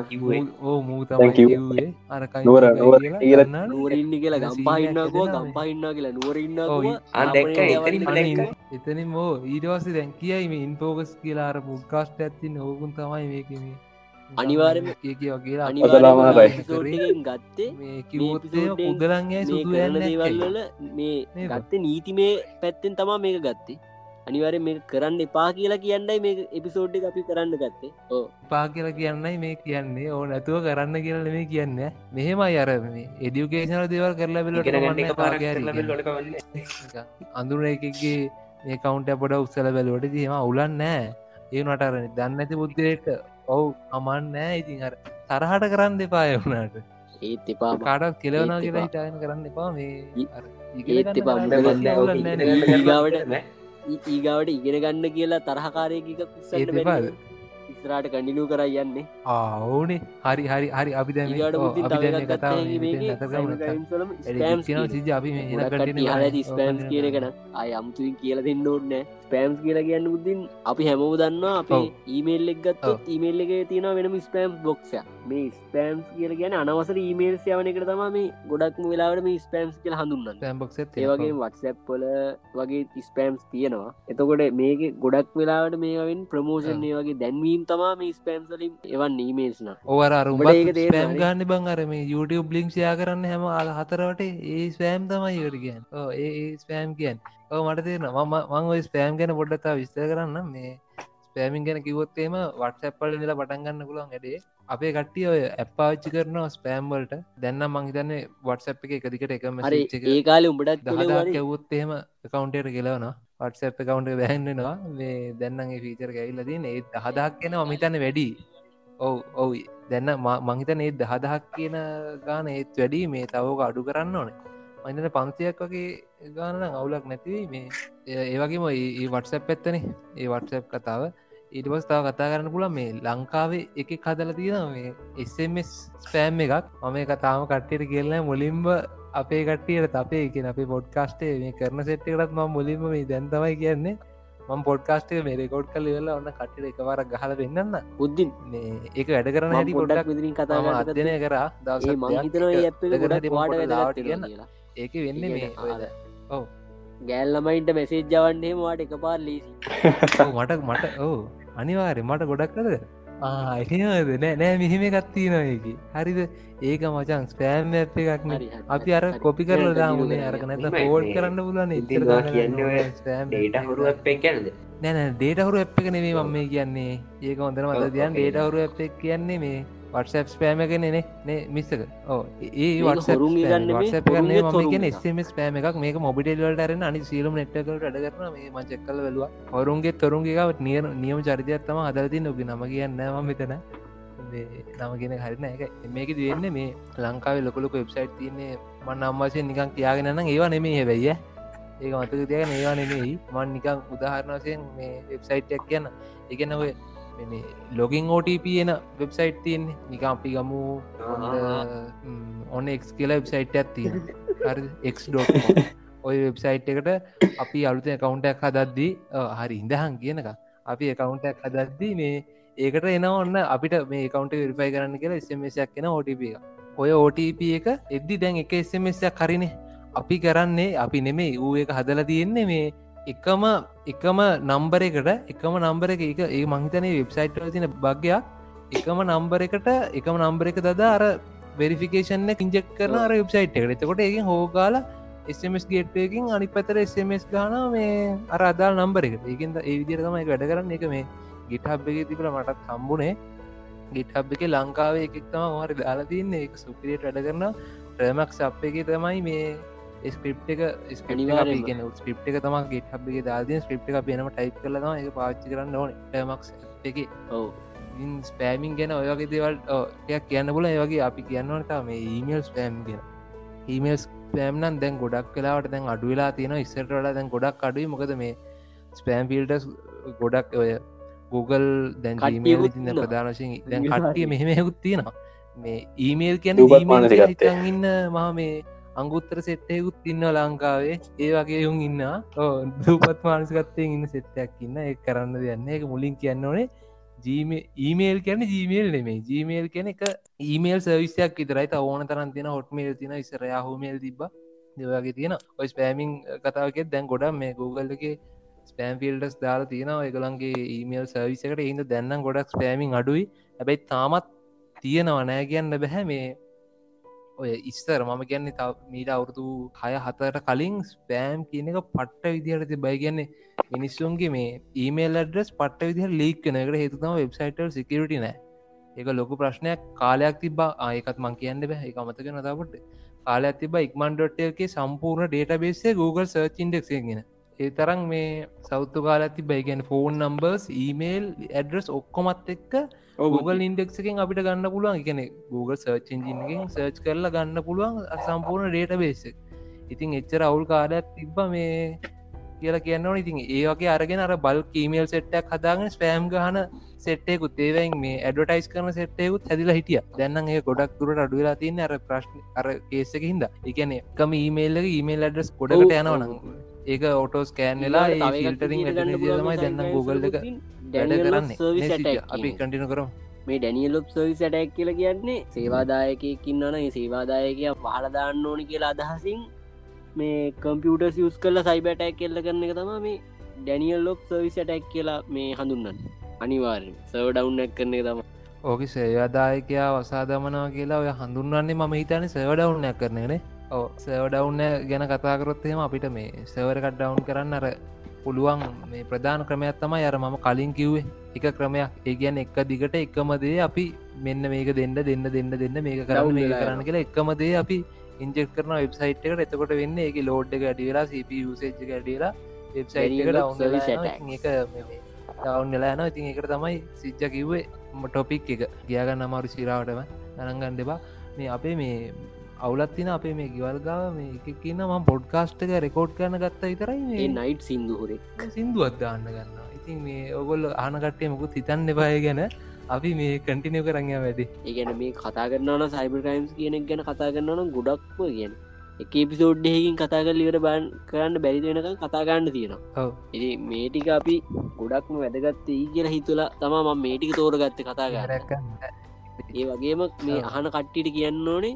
ඕ මූ Thank you. තමයිවේ අරකයි නුවර, නුවර කියලා නුවරඉන්න කියලා ගම්පා ඉන්නකුව සීනයක් ගම්පා ඉන්න කියලා. නුවර ඔව්, ඉන්නකුව ආ, දැක්ක, එතනින්ම දැක්ක. එතනින් මෝ ඊටවස්ස දැන් කියයි මේ ඉන්පෝකස් කියලාර පුද්කාස්ට ඇත්තින්න ඕකුන් තමයි මේකම අනිවාර්යෙන්ම කිය කිය කියලා අසලාමාරයි. අනිවාරෙන් ගත්තේ episode එකෙන් පුදලන්ගේ මේ? ගත්තේ නීති මේ පැත්තෙන් තමා මේක ගත්තේ. අනිවාරෙන් මේ කරන්න එපා කියලා කියන්නයි මේ එපිසෝඩ් එක අපි කරන්න ගත්තේ. ඕ පා කියලා කියන්නයි මේ කියන්නේ. ඕ නැතුව කරන්න කියල මේ කියන්න. මෙහෙමයි අර මේ එඩියුකේෂනල දේවල් කරලා කවන්නේ අඳුර එකගේ මේ කවුන්ට පොඩ උත්සල බැලුවට දීම උලන් නෑ ඒ නටරන දන්න ඇති බුද්ධයට ඔවු අමන් නෑ ඉතින් අර තරහට කරන්න දෙපාය වුණට ඒත් එපා කාටත් කෙලවනා කියලා. හිටයන කරන්න එපා මේ නෑ ඉගෙන. ගන්න කියලා තරහකාරයක කුසන්න එපාද? ඉස්රාට කඩිනු කර යන්නේ. ආවනේ. හරි හරි හරි. අපි දැම ඊගාට මුතින් අපි දැම තව එකක් කතාව ගත්ත නැත ස්පෑම්ස් සිජ අපි මේ හල ස්පෑම්ස් කියන කන අය අමුතුවින් කියල දෙන්න ඕන්න ස්පෑම්ස් කියලා කියන්න බුද්ධින් අපි හැමෝ දන්නවා අපේ. ඊමේල් එක් ගත්තොත් ඊමේල් එක තියෙන වෙනම ස්පෑම්ස් බොක්ෂ මේ ස්පෑම්ස් කියල ගැන අනවසර ඊමේල් යවන එකට තම මේ ගොඩක්ම වෙලාවට මේ ස්පෑම්ස් කියල හඳුන්නන්න සෑම්බොක්ස ඒවගේ වටසැප්පොල වගේ ස්පෑම්ස් තියෙනවා. එතකොට මේක ගොඩක් වෙලාවට මේවෙන් ප්‍රමෝෂන් ඒ වගේ දැන්වීම් තමා මේ ස්පෑම්සලින් එවන් ඊමේල්ස්න ඕවර අරුම්? ස්පෑම් ගන්න බං අර මේ YouTube ලිින්ක්ෂයා කරන්න හැම අල හතරවට ඒ ස්පෑම් තමයි කියන් ඒ ස්පෑම් කියන් ඕ මට තේරන ම මං ස්පෑම් ගැන පොඩ්ඩතා විස්තර කරන්න මේ ස්පෑමින් ගැන කිවොත්තේම වටසැප්පල නිල පටන්ගන්න පුලන් ඇඩේ අපේ කට්ටිය ඔය ඇප්පාච්චි කරනවා ස්පෑම්වලට දැන්න මංහිතන්න වටසැප් එක එකදිකට එකම හරි ඒ කාලෙ උඹටත් දහදා කිව්වා කැවුත් එහෙම කවුන්ටට කියලවන වටසප් කවුන්ට බැහන්නවා මේ දැන්නගේ ෆීචර ඇල්ලදින් ඒ දහදක් කියෙන අමිතන්න වැඩි. ඔව් ඔව්. දැන්න මහිතන ඒ දහදහක් කියන ගාන ඒත් වැඩි. මේ තවක අඩු කරන්න ඕනේ. මහිතන පන්තියක් වගේ ගාන අවුලක් නැතිවයි මේ ඒවගේම ඒ වටසැප් ඇත්තන. ඒ වටසැප් කතාව ඊට පස් තාව කතා කරන්න පුල මේ ලංකාවේ එක කදල තියෙන මේ එස්මස් ස්පෑම් එකක්. මම එක තාම කට්ටියට කියලන මුලින්ම අපේ කට්ටියට අපේ කියෙන අපේ පොඩ්කාස්ටේ මේ කරන සෙට්ටකටත් ම මුලින්ම මේ දැන්තමයි කියන්නේ. මම පොඩ්කාස්ටේ මේ රෙකෝඩ් කල වෙලා ඔන්න කට්ටිට එකවර ගහල වෙන්නන්න බුද්ධින්. මේ ඒක වැඩ කරන හැටි පොඩක් විදිරින් මම කතා අධ්‍යනය කරා. ඒ මං හිතන ඇප් එක දෙකන ගොඩක් දෙම වාට වැදගත් කියන්න ඒක වෙන්න මේ ඔව්. ගෑල්ලමයින්ට මෙසේජ් ජවන්ඩේ වාට එක පාර ලීසි මට මට ඕ අනිවාරය මට ගොඩක් කද ආයද නෑ නෑ මෙහිම ගත්තිී නොයකි හරිද? ඒක මචන් ස්පෑම් ඇප් එකක් නේ. හරි, හරි, අපි අර. කොපි කරල දාමුණේ ෆෝඩ් මේ කරන්න පුලන කියන්නේ හුරු කියනද නැන ඩේටහුරු එප් එක නෙවේ මම මේ කියන්නේ. ඒක හොඳර මත දයන්. ඩේටහුරු එක කියන්නේ මේ වටසප් ස්පෑම එක නෙනෙ නේ මිස්සක ඕ ඒ මේක හොරුන් ඉගන්න මේ හොරුන්ගේ ම හොරුන් කියන එක. ස්ම ස්පෑම එකක්. මේක මොබිටල්ලට අරන අනි සීලම නෙට්කට අඩ කරන මේ මචක්කල වෙලවා හොරුන්ගේ තොරුන්ගේක නිය නියම චරිතයත්තම හදරති නොක නම කියන්න ම මෙතන. නම ගෙන හරින එක මේක දවෙන්න මේ ලංකාව ලොකලොක වෙබ්සයිට් තියන්නේ. මන්න අම්මාසයෙන් නිකන් කියාගෙනන්න ඒවා නෙමේ හැබැයි ඒක මතක තියගෙන ඒවා නෙමෙයි. මන් නිකං උදාහරණවසයෙන් මේ වෙබ්සයිට්යක් කියන්න. එකන ඔය ලොගින් OTP එන වෙබ්සයිට් තියන්නේ. නිකම් අපි ගමු ඔන්න එක් කියලා වෙබ්සයිට් ඇත්තියෙන ඔය වෙබ්සයිට් එකට අපි අලුත කවුන්ටක් හදද්දී හරි ඉඳහන් කියනක අපි එකකවුන්ටක් හදද්දී මේ ඒකට එන ඔන්න අපිට මේ කවන්ට විරිෆයි කරන්න කියලා ස්මසයක් කෙන OTP එක ඔය OTP එක එද්දි දැන් එක ස්මසයක් හරිනේ. අපි කරන්නේ අපි නෙමේ ඌ එක හදල තියෙන්නේ මේ එකම එකම නම්බර එකට එකම නම්බර එක එක ඒ මහිතනය වෙබ්සයිට් තින භගයක් එකම නම්බර එකට එකම නම්බර එක දද අර වෙරිෆිකේෂන්න ඉංජෙක් කරන අර වෙබ්සයිට් එකට. එතකොට ඒ හෝගාල SMS ගේට්යකින් අනි පතර SMS ගාන මේ අර අදාල් නම්බර එක ඒකද ඒ විදිරතම එක වැඩ කරන්න. එක මේ ගිටහබ් එක තිබල මටත් හම්බුණේ ගිටහබ් එක ලංකාවේ එකෙක්තම හරි දාලා තියන්නේ එක සුපිරියට වැඩ කරන ප්‍රමක් සප් එක තමයි මේ ස්ක්‍රප් එක අනිවාර්යෙන්ම. ස්කප ස්ක්‍රප් එක තම එක දාතිය ස්ක්‍රප් එක පේනම ටයිප් කරලම එක පාච්චි කරන්න ඕන. ප්‍රමක් එක. ඔව්. ස්පෑමින් ගැන ඔයගේ දේවල් ටයක් කියන්න පුල ඒවගේ අපි කියන්නවනට මේ ඊමල් ස්පෑම් ගෙන. ඊමල් ස්පෑම්නන් දැන් ගොඩක් කලාවට දැන් අඩු වෙලා තියෙන ඉස්සට වල දැන් ගොඩක් අඩුයි. මොකද මේ ස්පෑම් පිල්ටස් ගොඩක් ඔය Google දැන් ඉන්නවා. ප්‍රධානශයෙන් දැන් කට්ටිය. මෙහෙමයකුත් තියෙනවා. මේ ඊමේල් කියන ඉන්න මහ මේ අංගුත්තර සෙට්ටයකුත් ඉන්න ලංකාවේ. ඒ වගේ යුන් ඉන්න දූපත් මානසිකත්තයෙන් ඉන්න සෙට්ටයක් ඉන්න ඒ කරන්න දෙන්න එක මුලින් කියන්න ඕනේ ජීම ඊමේල් කියන ජීමේල් නෙමේ ජීමේල් කියන එක ඊමේල් සවිස්යක් විතරයි. ඕන තරන් තින හොට්මේල් තින ඉස්සර යහමේල් තිබ දෙවගේ තියෙන ඔයි ස්පෑමිං කතාවකෙත් දැන් ගොඩ මේ Google එක ස්පෑම් ෆිල්ඩස් දාලා තියෙනවා. එකළන්ගේ ඊමේල් සවිසකට ඉද දැන්නම් ගොඩක් ස්පෑමිං අඩුයි. හැබැයි තාමත් තියෙනවා නෑ කියන්න බැහැ මේ ඔය ඉස්සර මම කියන්නේ තව මීට අවුරුදු හය හතට කලින් ස්පෑම් කියන එක පට්ට විදිහට ති බයි කියන්නේ මිනිස්සුන්ගේ මේ ඊමේල් අඩ්‍රස් පට්ට විදිහ ලීක් කන එකට හේතුතම වෙබ්සයිටල් සිකරට නෑ. ඒක ලොකු ප්‍රශ්නයක් කාලයක් තිබා ආයකත් මං කියන්න බැහ එක අමතක නතාපට කාලයක් තිබ ඉක්මන්ඩොට්ටල්ගේ සම්පූර්ණ ඩේට බේසේ Google සර්ච් ඉන්ඩෙක්ගෙන ඒ තරම් මේ සෞත්තු කාලඇති බයිගැන් ෆෝන් නම්බර්ස් ඊමේල් ඇඩ්‍රස් ඔක්කොමත් එක්ක Google ඉන්ඩෙක්සකින් අපිට ගන්න පුළුවන්. එකන Google සර්ච් ඉජිනකින් සර්ච් කරලා ගන්න පුළුවන් සම්පූර්ණ ඩේට බේස ඉතින් එච්චර අවුල් කාලයක් තිබ්බ මේ කියලා කියන්නවන ඉතින් ඒ වගේ අරගෙන අර බල් කීමේල් සෙට්ටක් හදාගෙන ස්පෑම් ගහන සෙට්ටයකුත් ඒවයින් මේ ඇඩටයිස් කරන සෙට්ටයකුත් හැදිලා හිටිය. දැන්න ඒ ගොඩක් දුරට අඩුවෙලා තින්න අර ප්‍රශ්න අර කේසක හිද එකන එකම ඊමේල්ල ඊමේල් අඩස් ගොඩකට යනවන ඒක ඔටෝස් කෑන් වෙලා ඒ ෆිල්ටරින් තමයි දැන්න Google එක වැඩ කරන්නේ. අපි කටිනු කරම්. මේ ඩැනියලොප් සර්විස් ඇටැක් කියල කියන්නේ සේවාදායකයකින්නන සේවාදායකය පහලදාන්න ඕනි කියලා අදහසින් මේ කම්පියුටර් යස් කල්ල සයිබටැක් කෙල්ල කරන එක තම මේ ඩැනියල් ලොප් සර්විස් ඇටැක් කියලා මේ හඳුන්නන්න අනිවාරෙන් සව ඩවන්නක් කරන එක තම ඕක සේවදායකයා වසාදමනවා කියලා ඔය හඳුන්වන්නේ මම හිතන සවඩවුන්නයක් කරනනේ සවඩවුන්න ගැන කතාකරොත්තේම අපිට මේ සවරකට ඩවුන් කරන්න අර පුළුවන් මේ ප්‍රධාන ක්‍රමයක් තමයි අර මම කලින් කිව්වේ. එක ක්‍රමයක්. ඒ ගැන එක දිගට එකමදේ අපි මෙන්න මේක දෙන්න දෙන්න දෙන්න දෙන්න මේක කරන්න වෙලා කරන්න කියලා එකමදේ අපි ඉන්ජෙක් කරන වෙබ්සයිට් එකට. එතකොට වෙන්න එක ලෝඩ් එක අඩිවෙලා සප සේජ් අඩියලා වෙබ්සයිට් එක Daniel ඩවුන් service එක attacks. ඩවුන් වෙලා න ඉතින් එකට තමයි සිච්ච කිව්වේ ටොපික් එක. ගියගන්න අමාරු සිරාවටම ගණන්ගන්න දෙබා මේ අපේ මේ අවුලත්තින අපේ මේ ගිවල්ගාව මේ එක කියන්න ම පොඩ්කාස්ට් එක රෙකෝඩ් කරන ගත්ත විතරයි මේ. නයිට් සිින්දුහුරේ සිින්දු අත්දාන්න ගන්න ඉතින් මේ ඔගොල්ල ආනකට්ටය මුකුත් හිතන්න එපාය ගැන. අපි මේ කටිනිය කරන්න වැඩි ඒගැන මේ කතා කරන්නන සයිබර් ටයිම්ස් කියනෙක් ගැන කතා කරන්නන ගොඩක්ම කියන එක පිසෝඩ්ඩයකින් කතා කර ලිවට බන් කරන්න බැරි වෙනක කතා ගන්න තියෙනවා. ඉති මේටික අපි ගොඩක්ම වැදගත්ත ඒ කියලා හිතුලා තම ම මේටික තෝරගත්ත කතා ගන්න ඒ වගේම මේ අහන කට්ටිට කියන්න ඕනේ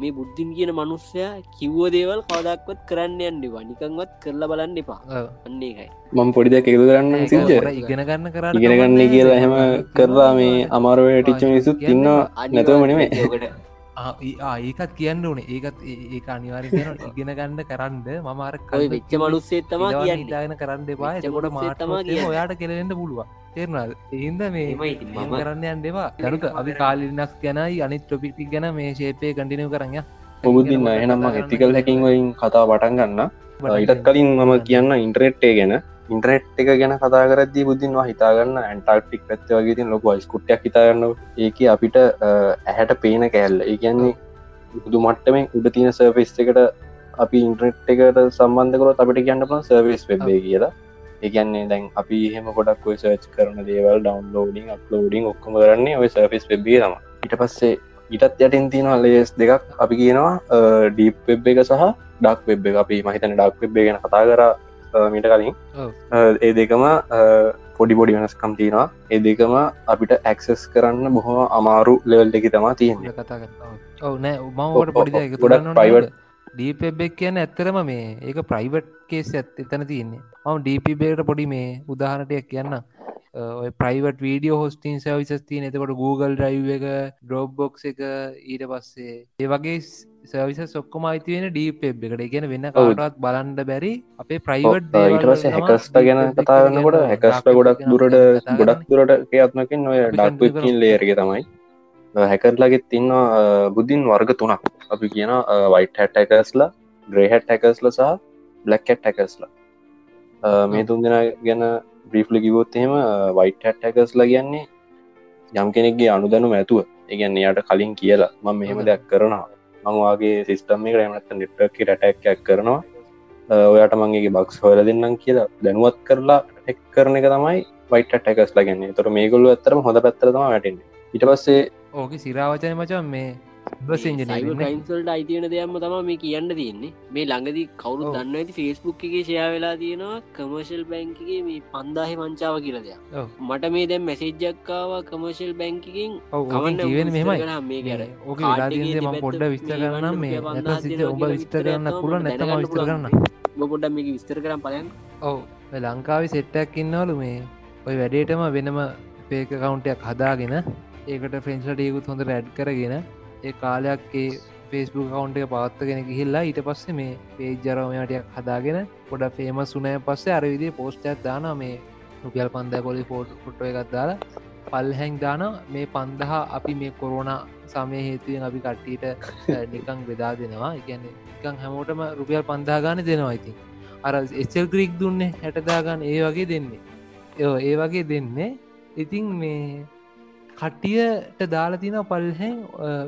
මේ බුද්ධින් කියන මනුස්සයා කිව්ව දේවල් කවදක්වත් කරන්න යන්න වනිකංවත් කරලා බලන්න එපා. අන්නේ එකයි මම පොඩි දෙයක් එකතු කරන්න සිංච ඉගෙන ගන්න කරන්න ඉගෙන ගන්න කියලා එහෙම කරලා මේ අමාරුවට ටිච්ච මිනිසුත් ඉන්නවා නැතුව මනේ යෝකට ඒකත් කියන්න ඕනේ. ඒකත් ඒ අනිවාර ඉගෙන ගන්න කරන්න මමාර ඔය වෙච්ච මනුස්සේත් තමා කියන්න. ඉතාගෙන කරන්න එපා. එකොට මනුස්සයෙක් තමා මාට කියන්නේ. ඔයාට කෙලෙන්ට පුළුවන්. තේරනාද ඒන්ද මේ මම කරන්න යන්නවා දරුක අපි කාලිනක් ගැනයි අනිත් ටොපික්ටි ගැන මේ ශේපය කටිනව කරන්න ඔබුදින්න එහනම් එතිකල් හැකින් වලින් කතා පටන් ගන්න ඉටත් කලින් මම කියන්න ඉන්ටරෙට්ටේ ගැන ඉන්ටරෙට් එක ගැන කතා කරදදි බුද්ධින්වා හිතාගන්න ඇන්ටල්ටික් පැත්ත වගේ තින් ලොක ස්කුට්ටයක් හිතාගන්න ඒක අපිට ඇහැට පේන කෑල්ල. ඒ කියන්නේ බුදු මට්ටමෙන් උඩ තියෙන සර්ෆිස් එකට අපි ඉන්ට්‍රෙට් එකට සම්බන්ධකරොත් අපිට කියන්න පන සර්විස් වෙබ්බේ කියලා. ඒගන්නේ දැන් අපි එහෙම ගොඩක් ඔයි සර්ච් කරන දේවල් ඩවන්ලෝඩිං අප්ලෝඩිං ඔක්කොම කරන්නේ ඔය සර්ෆිස් වෙබ්බේ තම ඉට පස්සේ ඉටත් යටින් තියෙනවා ලේස් දෙකක් අපි කියනවා ඩීප් වෙබ් එක සහ ඩක් වෙබ් එක. අපි මහිතන ඩක් වෙබ් ගැන කතා කර මිට කලින්. ඒ දෙකම පොඩි පොඩි වෙනස්කම් තියෙනවා. ඒ දෙකම අපිට ඇක්සෙස් කරන්න බොහොම අමාරු ලෙවල් දෙකි තමා තියෙන්නේ. කතා කරන්න. ඔව. නෑ උමවට පොඩි ගොඩක් private. ඩීපෙබ්බෙක් කියන ඇත්තරම මේ ඒක ප්‍රයිවට් කේස් ඇත් එතන තියන්නේ. මම ඩීපබේට පොඩි මේ උදාහනටයක් කියන්න ප්‍රයිවට් වීඩියෝ හොස්ටින් සවිසස් තියන. එතකොට Google ඩයිව් එක ඩ්‍රෝබ්බොක් එක ඊට පස්සේ ඒ වගේ සවිස සොක්කොම අයිතිවෙන ඩීපෙබ් එකට ගැන වෙන්න කාටවත් බලන්ඩ බැරි අපේ ප්‍රයිවට් පස්සේ හැකස්ට ගැන කතාගන්නකොට හැකස්ට ගොඩක් දුරට ගොඩක් දුරට ක්‍රියාත්මකින් ඔය ඩක් වෙබ්කින් ලේරක තමයි. හැකරලාගෙත් තින්නවා බුද්ධින් වර්ග තුනක්. අපි කියන වයිට හැට් හැකස්ලා ග්‍රේහැට් හැකස්ල සහ බ්ලක් හැට් හැකස්ලා මේ තුන් දෙෙන ගැන බ්‍රීෆ්ලි කිවොත් එහෙම වයිට හැට් හැකස්ලා කියන්නේ යම් කෙනෙක්ගේ අනුදැනු ඇතුව. ඒගැන්න යට කලින් කියලා. මම මෙහෙම දෙයක් කරනවා මංවාගේ සිිස්ටම් එක රමනත නිට්ටක් රටැක්යක් කරනවා. ඔයාට මංගේ බක්ස් හොල දෙන්නම් කියලා දැනුවත් කරලා ටෙක් කරන එක තමයි වයිට ටැකස් ලගන්නේ තොර මේගොල්ල ඇතරම හොඳ පැත්තරතම වැටෙන ඉට පස්සේ ඕක සිරාවචන මචන් මේ බස් ඉජන යින්සල්ට අයිතියන දෙයක්ම තම මේ කියන්න තියෙන්නේ. මේ ළඟදි කවුරු. දන්න ඇති ෆේස්බුක් එකේ ෂයා වෙලා තියෙනවා කමර්ශල් බැංකගේ මේ පන්දාහෙ මංචාව කියල දෙයක්. මට මේ දැම් මැසේජ්ජක්කාව කමර්ශල් බැංකිකින් ඔවන්න මේ කර ඕක ම පොඩ්ඩ විස්ත කරන්න මේ ඔබ විස්ත කරන්න පුළුව නැතම විස්ත කරන්න. පොඩ්ඩ මේක විස්තර කරම් පලයන් ඔව ලංකාව සෙට්ටක් ඉන්නවලු මේ. ඔය වැඩේටම වෙනම පේක කවුන්ටයක් හදාගෙන ඒකට ෆ්‍රෙන්ස්ලට යකුත් හොඳ රැඩ් කරගෙන ඒ කාලයක්ේ ෆේස්බුක් කවුන්ට එක පවත්වගෙන ගිහිල්ලා ඊට පස්සේ මේ පේජරෝමයටයක් හදාගෙන පොඩ ෆේම සුනය පස්සේ අරවිදි පෝස්ටයක් දාන මේ රුපියල් පන්ද කොලි ෆෝට් ෆොට්ට එකත් දාලා පල්හැං දාන මේ පන්දහ අපි මේ කොරෝණ සමය හේතුවෙන් අපි කට්ටීට නිකං බෙදා දෙනවා. එකන එකං හැමෝටම රුපියල් පන්දා ගාන දෙනවා ඉතින්. අර එස්සල් ග්‍රීක් දුන්නේ හැටදාගන්න ඒ වගේ දෙන්නේ. ඒ ඒ වගේ දෙන්නේ. ඉතින් මේ කට්ටියට දාලා තින පල්හැන්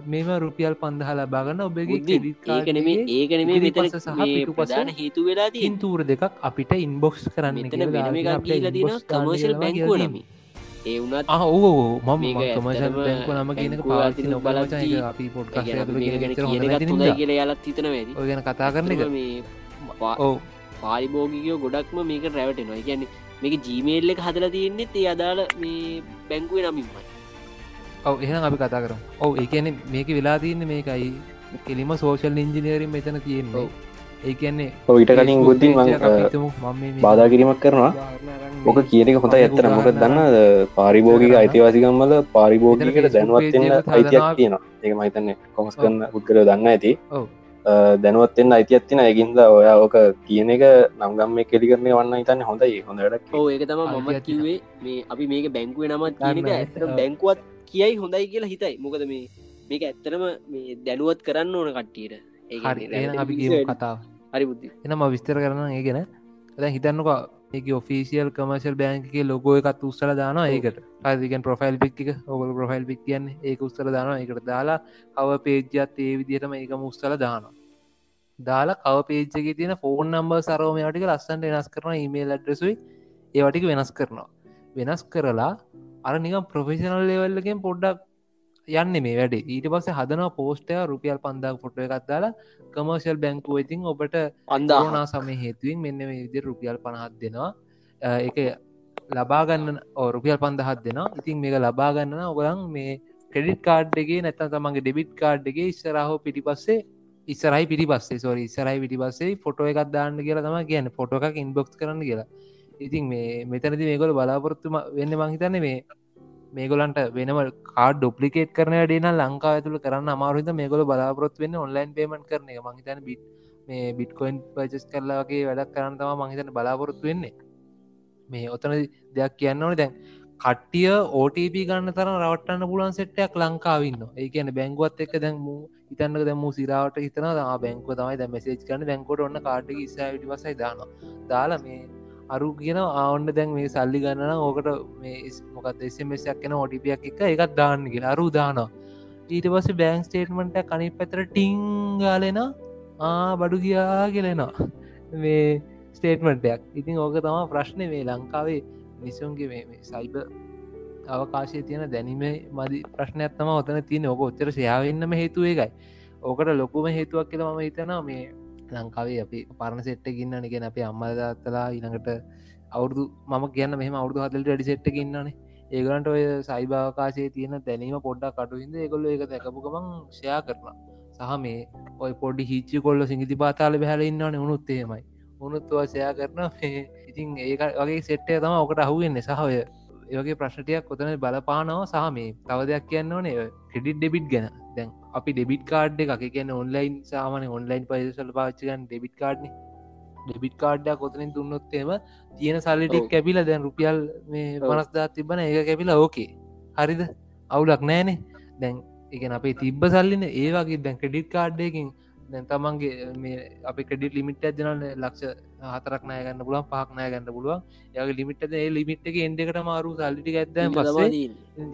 මෙම රුපියල් පන්දහල බාගන්න ඔබගේ ඒකන මේ ඒකන මේ මෙතන පිටුපස සහ ප්‍රධාන හේතු වෙලා ඉන්තූර දෙකක් අපිට ඉන්බොක්ස් කරන්න කමර්ශල් බැංකුවනම ඒ වුණත් ඕ මම කමශල් බැංකු නම කියනක පාති බලද්දී අපි හොඳයි කියල යාලත් හිතන වැදි ගැන කතා කරන ඔව. පාරිභෝගිකයෝ ගොඩක්ම මේක රැවටෙනවා. ගැන මේක ජීමේල්ල හදල තියෙන්නෙත් ඒ අදාළ මේ බැංකුව නමින්මයි ඔව එහෙනම් අපි කතා කරම්. ඔව ඒකන මේක වෙලා තියන්න මේකයි. කෙලිම සෝෂල් ඉංජිනීරින් මෙතන තියෙන්නේ. ඒ කියන්නේ ඔයිට කලින් ගොද්දින් බාධා කිරීමක් කරනවා. ඕක කියනක හොඳ ඇත්තර මොක දන්න පාරිභෝගික අයිතිවාසිකම්මල පාරිභෝගිකට දැනුවත්වෙන්න අයිතියක් තියෙන ඒක මහිතන්න කොමස් කරන්න පුද්ගල දන්න ඇති. ඔව්. දැනුවත්වෙන්න අයිතියක් තින ඇගින්ද ඔයා ඕක කියන එක නම්ගම් මේ කෙලි කරන වන්න හිතන්න හොඳයි. හොඳට ඕ ඒක තම මම කිවේ මේ අපි මේක බැංකුව නමත් ඔව්. බැංකුවත් කියයි හොඳයි කියලා හිතයි. මොකද මේ මේක ඇත්තරම මේ දැනුවත් කරන්න ඕන කට්ටියට. කතාව. හරි බුද්ධි. එනම විස්තර කරන ඒ ගැන. ඇ හිතන්නක ඒක ඔෆිසිල් කමර්ශල් බෑන්කගේ ලොගෝ එකත් උස්සල දාන ඒකට. අදිකන් ප්‍රොෆයිල් පික්ක ඔගල් ප්‍රොෆයිල් පික් කියන්න ඒක උස්සල දාන එකට දාලා කව පේජ්ජත් ඒ විදිහටම ඒක මුස්සල දාන දාලා කව පේජ්ජගේ තියෙන ෆෝන් නම්බ සරෝමයටික ලස්සන්ට වෙනස් කරන ඉමේල් අඩ්‍රසුයි ඒවටික වෙනස් කරනවා. වෙනස් කරලා අර නිකම් ප්‍රොෆෙෂනල් ලෙවල්ලකින් පොඩ්ඩක් යන්න මේ වැඩ. ඊට පස්ස හදන පෝස්ටය රුපියල් පන්දක් ෆොට්ට එකත් දාලා කමර්ශල් බැංකුව ඉතින් ඔබට අන්දා කරුණා සමය හේතුවෙන් මෙන්න විදි රුපියල් පණහත් දෙනවා. එක ලබාගන්න රුපියල් පන්දහත් දෙෙන ඉතින් මේක ලබාගන්න ඔගලන් මේ ක්‍රෙඩිට් කාඩ්ගේ නැත්තන් තමන්ගේ ඩෙබිට් කාඩ්ගේ ඉස්සරහෝ පිටිපස්සේ ඉස්සරයි පිටිපස්සේ සොරි ඉස්සරයි පිටිපස්සේ ෆොටෝ එකක් දාන්න කියලා තම කියන්න. ෆොටෝ එකක් ඉන්බොක්ස් කරන්න කියලා ඉතින් මේ මෙතනති මේකොල බලාපොරොත්තුම වෙන්න මහිතන්න මේ මේගොලන්ට වෙනම කාඩ ඩොප්ලිකේට කරන ඩේන ලංකා ඇතුළ කරන්න අමාරුත මේගොල බලාපොරොත් වෙන්න ඔන්ලයින් පේමට කරන එක. මහිතන බිට් මේ බිට්කොයින් පචස් කරලාගේ වැඩක් කරන්න තම මහිතන බලාපොරොත්තු වෙන්නේ. මේ ඔතන දෙයක් කියන්න ඕන. දැන් කට්ටිය ඕටප ගන්න තර රවටන්න පුලන් සෙට්ටයක් ලංකාවන්න ඒ කියන බැංගුවත් එක්ක දැන්ම ඉතන්න දැම සිරාවට හිතන දම බැංකව තමයි දැ මෙසේජ් කන බැංකොට ඔන්න කාටක ඉස්සවිට වසයි දාන දාලා මේ අරු කියන ආවන්න දැන් මේ සල්ලි ගන්නන ඕකට මේ මොකත් එසමසයක් කෙන ඔටිපියක් එක එකත් දාන්න කියෙන අරු දානවා. ඊට පස බෑංක් ස්ටේට්මට කනි පැතර ටිංගාලෙන ආ බඩු ගියා කියලෙනවා මේ ස්ටේට්මටයක් ඉතින් ඕක තම ප්‍රශ්නය මේ ලංකාවේ මිසුන්ගේ මේ සයිබ අවකාශය තියෙන දැනීම මදි ප්‍රශ්නයක් තම ඔතන තියෙන ඕක ඔච්චර සයාවෙන්නම හේතුව එකයි ඕකට ලොකුම හේතුවක් කියල ම හිතනවා මේ ලංකාවේ අපි පරණ සෙට්ට ගන්න ගෙන අපේ අම්මදත්තලා ඉනඟට අවුදු ම කියන්න මෙම අවුදු හතලට ඩි සෙට්ට ගන්නනේ ඒගලන්ට ඔය සයිභාවකාශය තියෙන දැනීම පොඩ්ඩක් කටුහිද ඒකොල්ල එක දැකපු ගමන් ෂයා කරන සහ මේ ඔය පොඩි හිච්චි කොල්ල සිංගිති පාතාල බැහල ඉන්නවන උනුත් එහෙමයි. උනුත්තුව සයා කරන ඉතින් ඒ වගේ සෙට්ටය තම ඔකට අහුවෙන්නේ. සහය ඒවගේ ප්‍රශ්නටයක් කොතන බලපානව සහ මේ තව දෙයක් කියන්න ඕනේ ක්‍රඩිට් ඩෙබිට් ගැන. දැන් අපි ඩෙබිට කාඩ් එක කියන්න ඔන්ලයින් සාමන ඔන්ලයින් පයිසල් පාච්චගන් ඩෙබිට කාඩ්න ඩෙබිට කාඩ්ඩ කොතනින් දුන්නොත්තේම තියෙන සල්ලිටික්. කැපිල දැන් රුපියල් මේ ඔව්. මනස්දා තිබන ඒ කැපිලා ඕකේ. හරිද? අවුලක් නෑනේ. දැන් එක අපේ තිබ්බ සල්ලින ඒවාගේ දැන් ක්‍රඩිට් කාඩ්ඩයකින් දැන් තමන්ගේ මේ අප ක්‍රඩිට ලිමිට ඇදනල ලක්ෂ හතරක් නය ගන්න පුළුවන් පහක් නය ගන්න පුළුවන්. යගේ ලිමිට ඒ ලිමිට් එක එන්ඩකට මාරු සල්ලිටි පස්සේ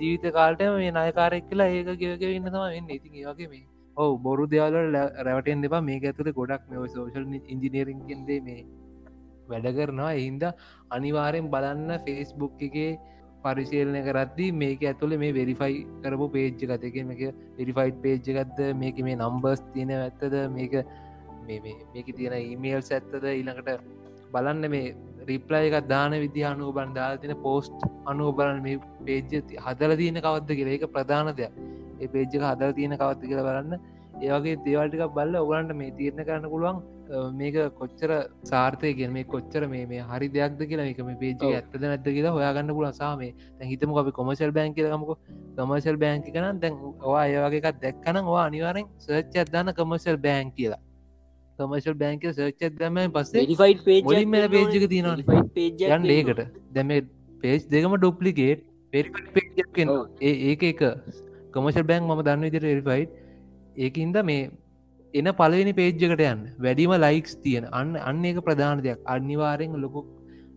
ජීවිත කාල්ට මේ නායකාරෙක් කියලා ඒක ගෙවක ඉන්න තම වෙන්න. ඉතින් ඒවගේ මේ ඔව බොරු දෙවල රැවටෙන් දෙපා මේ ඇතුළ ගොඩක් මේ සෝශල් ඉංජිනීරින්ගෙන්දේ මේ වැඩ කරනවා. එහින්ද අනිවාරයෙන් බලන්න ෆේස්බුක් එකේ පරිශීලනය කරද්දී මේක ඇතුළ මේ වෙරිෆයි කරපු පේජ්ජ ගතක මේක වෙරිෆයිට් පේජ්ජ ගත්ද මේක මේ නම්බර්ස් තියෙන ඇත්තද මේක මේක තියෙන ඊමේල්ස් ඇත්තද ඊළඟට බලන්න මේ රිප්ලයි එකක් දාන විදි අනුව බන් දා තින පෝස්ට් අනුව බලන්න මේ පේජ්ජ හදල තියෙන කවත්ද කියලා. ඒක ප්‍රධාන දෙයක්. ඒ පේජ්ජක හදල තියෙන කවත්ත කියලා බලන්න. ඒවගේ දේවල්ටික බල්ල ඔගලන්ට මේ තීරණ කරන්න පුළුවන්. මේක කොච්චර සාර්ථය කිය මේ කොච්චර මේ හරි දෙයක්ද කියලා එක මේ පේජ ඇත්තද නැද කියලා හොයාගන්න පුලසාම හිතම අපි කොමසල් බෑන් කියලමක කමසල් බෑන්කි කන දැන් ඔවා ඒවගේකක් දැක්කන වා අනිවාරෙන් සර්ච් අදන්න කමසල් බෑන් කියලා. කමර්ශල් බෑන්ක සර්ච් දම පස්සේ මෙල පේජ්ක තියනවා. යන් ඒකට දැම පේජ් දෙකම ඩුප්ලිකේට් ඒ ඒක එක. කමර්ශල් බෑන්ක් මම දන්න විදිර රිෆයිට් ඒකන්ද මේ එන පලවෙනි පේජ්ජකට යන්න. වැඩිම ලයික්ස් තියෙන. අන්න අන්න ඒක ප්‍රධාන දෙයක්. අනිවාරෙන් ලොකු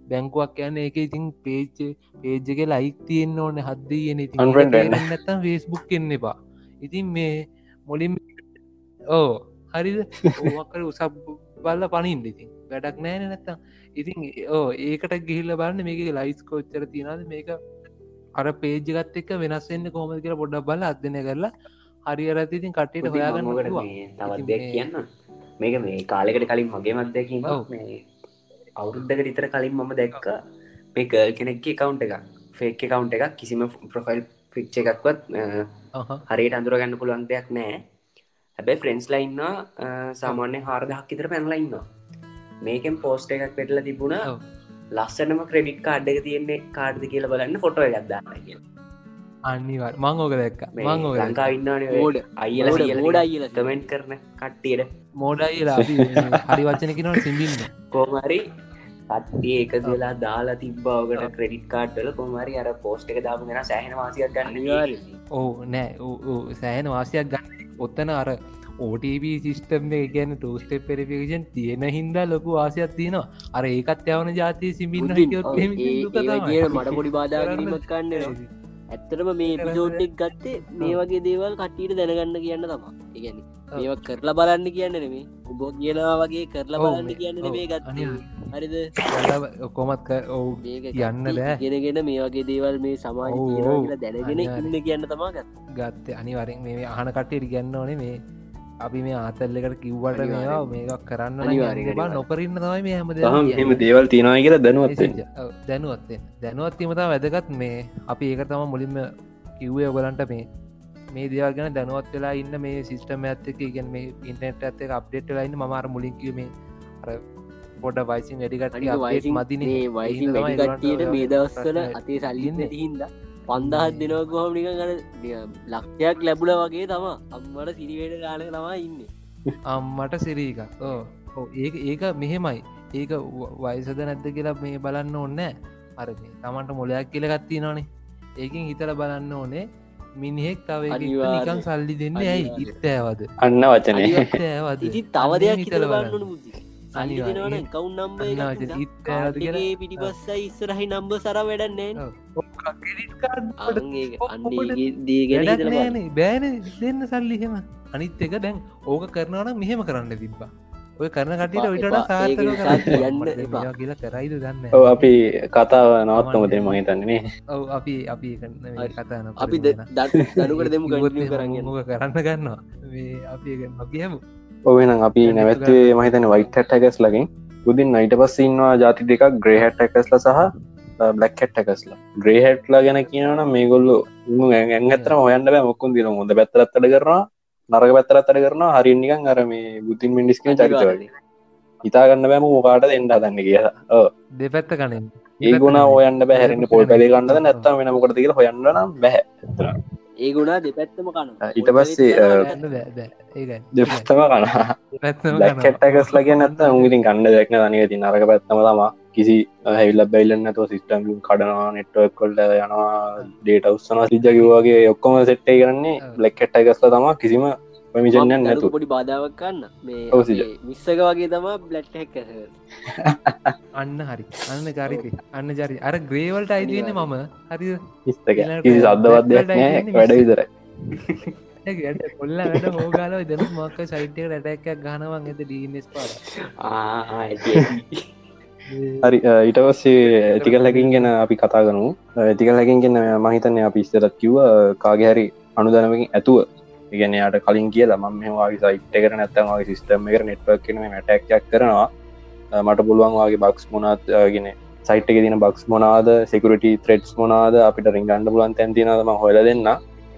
බැංකුවක් යන්න ඒක ඉතින් පේච්ච පේජ්ජක ලයික් තියෙන්න්න ඕන හදදී Unfriend වෙන්න. නැත්තම් ෆේස්බුක් එන්න එපා. ඉතින් මේ මුලින් ඕ හරිද? ඕකර උසක් බල්ල පනින් ඉතින්. වැඩක් නෑන නැත්තම්. ඉතින් ඕ ඒකට ගිහිල්ල බලන්න මේක ලයිස් කෝච්චර තියෙනද මේක අර පේජගත් එක්ක වෙනස්සෙන්න්න කොමද කියලා පොඩ්ඩක් බල අදනය කරලා හරි අරත් ඉතින් කට්ටට හොයාගන්න. තවත් දෙයක් කියන්න මේක මේ කාලෙකට කලින් මගේ මත්දැකීම. මේ අවුරුද්ධක ඉතර කලින් මම දැක්ක මේ ගල් කෙනෙක්ක කවුන්ට එකක් ෆේක් කවුන්ට එකක් කිසිම ප්‍රොෆයිල් ෆික්්ච එකක්වත්. හරියට අඳුරගන්න පුළුවන් දෙයක් නෑ හැබැයි ෆ්‍රෙන්ස් ලයින්න සාමාන්‍ය හාරදහක් ඉතර පැනලයින්නවා මේකෙන් පෝස්ට එකක් පෙටල තිබුණ. ලස්සනම ක්‍රඩිට් කාඩ් එක තියෙන්නේ කාඩ්ද කියල බලන්න ෆොටෝ එකක්දාන්න කිය අනිවාර් මං ඕක දැක්ක. මං ලංකා ඉන්නන මෝඩ. අයිල මෝඩ අයිල කමෙන්ට් කරන කට්ටියට. මෝඩයිලා හරි වචනකිනට සිින්දින්න කෝමරි කට්ටිය එක වෙලා දාලා තිබ්බාවකට ක්‍රඩිට් කාඩ්ඩල කොමරි අර පෝස්ට එක දාපු ගෙන සෑහන වාසියක් ගන්න ඕ නෑ. සෑන වාසයක් ගන්න. ඔත්තන අර ඕටබ සිිස්ටම් ගැන ටෝස්ට පෙරිෆිකෂන් තියෙන හින්දා ලොකු වාසයක් තියෙනවා. අර ඒකත් යවන ජාතිය සිමින්න ඒ මට පොඩි බාධාගීමත් කන්න ඇත්තටම මේ පිසෝඩ්ඩෙක් ගත්තේ මේ වගේ දේවල් කට්ටීට දැනගන්න කියන්න තමා ඉගැන ඒව කරලා බලන්න කියන්න නෙමේ උබෝ කියනවා වගේ කරලා බලන්න මේ- කියන්න ඔව්, ගත්ත. හරිද? කොමත් ඔවු යන්න. ගෙනගෙන මේ වගේ දේවල් මේ සමාජ දැනගෙන. ඉන්න කියන්න තමා ගත් ගත්ත. අනිවරෙන් මේ අහන කටයට ගැන්න ඕනේ මේ අපි මේ ආතල්ලකට කිව්වට මේවා මේක් කරන්න. අනිවාර්යෙන්. නොකරන්න තමයි මේ හැම මෙම දේවල් තියෙනවා කියලා දැනුවත් දැනුවත්තේ දැනුවත්වීමතා වැදගත්. මේ අපි ඒක තම මුලින්ම කිව්වේ ඔගලන්ට මේ මේ දේවල් ගැන දැනුවත් වෙලා ඉන්න මේ සිිස්ටම ඇත්තක ඉගෙන මේ ඉන්ටනෙට් ඇත්තක අප්ඩේට් වෙලාන්න මමාර මුලින්කිව මේ අර පොඩ වයිසින් වැඩිකට වයිසින් මදින. මේ වයිසින් වැඩිකට්ටියට මේ දවස්වල අතේ සල්ලින්න හින්ද පන්දහත් දෙනවකහම නික ගන ලක්ෂයක් ලැබුල වගේ තම අම්මට සිරිවේට ගාන තමා ඉන්න. අම්මට සිරීක ඕ ඒ ඒක මෙහෙමයි. ඒක වයසද නැද්ද කියලා මේ බලන්න ඕන්න අර තමන්ට මොලයක් කියලගත්ති නොනේ ඒකින් හිතල බලන්න ඕනේ. මිනිහෙක් තව. නිකන් සල්ලි දෙන්න ඇයි. ඉත්තෑවද අන්න වචනය තව දෙයක් හිතල බලන්න බුද්ධි සල්ලි අනිවාර්යෙන්. දෙනවන කවුන් නම්බ පිටිපස්සයි ඉස්සරහහි නම්බ සර වැඩන්නේ බෑන දෙන්න සල්ලි හෙම අනිත් එක දැන් ඕක කරනවන මෙහෙම කරන්න තිබ්බා. ඔය කරන දැන් එපා. මේවා කියලා කරයිද දන්න ඔව අපි කතාව නවත්තමතේ මහිතන්නේ ඔව අපි අපි ඒක නෙමෙයි හරි. කතා නොකරමු අපි. දනුකට දෙමු කරන්න කරන්න ගන්නවා? මේ අපි ඒක නොකියමු ඔවෙනම් අපි නැවත්වේ මහිතන වයිට හැටකස් ලගින් බුදින් නයිට පස්සඉන්නවා ජාති දෙකක් ග්‍රේහැට් එකස්ල සහ බ්ලක් හැට් එකස්ලා ග්‍රේහැට්ලා ගැන කියනන මේගොල්ලු ඇත්තර හොයන්න බෑ. මොක්කුන් දින හොඳ පැත්තරත්තට කරනවා නරග පැත්තරත්තට කරනවා. හරිනිකන් අර මේ බුතින් මිනිස්කන චරිතවල. හිතාගන්න බෑම මොකාට දෙන්න දන්න කියලා. දෙපැත්ත කනෙන් ඒ ගුණ ඔයන්න බැහැරන්න පොල් පැලි ගන්නද නැත්තම වෙන මොකට තික හොයන්න නම් බැහැ ඒ ගුණා දෙපැත්තම කන ඊට පස්සේ, දෙපස්තම කන ලගේ නැත්ත උගින් කන්න දැක්න දනික ති නරක පැත්තම තම කිසි හැවිල්ල බැල්ලන්න තුව සිිස්ටම් කඩනවා නෙට්වක් කොල්ට යනවා ඩේට උත්සන සිජකිවගේ ඔක්කොම සෙට්ටේ කරන්නේ ඔව්. බ්ලක්කට්ටකස්ල තම කිසිම පමිෂණයන් නැතු පොඩි බාධාවක් කන්න මේ විස්සක වගේ තම බ්ලට් හැක් අන්න හරි. අන්න චරිත අන්න චරි අර ග්‍රේවල්ට අයිතියන්නේ මම. හරි ඉස්තක කිසි සද්ධවත් දෙයක් නෑ වැඩ විතරයි. කොල්ල වැඩ හෝගාල දන මක්ක සයිටක රටැක්කක් ගනවන් ඇත ඩීනෙස් පාර. හරි ඊට පස්සේ ඇතිකල් හැකින් ගැන අපි කතා ගනු ඇතිකල් හැකින් ගෙන මහිතන්න අපි ඉස්තරත් කිව්ව. කාගේ හරි අනුදනමකින් ඇතුව ඉගෙන යට කලින් කියලා ම මේවාගේ සයිට් එකට නැත්තමගේ සිස්ටම් එක නෙට්වක් කන මටක්යක් කරනවා. මට පුළුවන්වාගේ බක්ස් මොනත් ගෙන සයිට් එක තින බක්ස් මොනාද සෙකුරට ත්‍රෙඩ්ස් මොනාද අපිට රිංගන්ඩ පුලන් තැන්තිනදම හොල දෙන්න.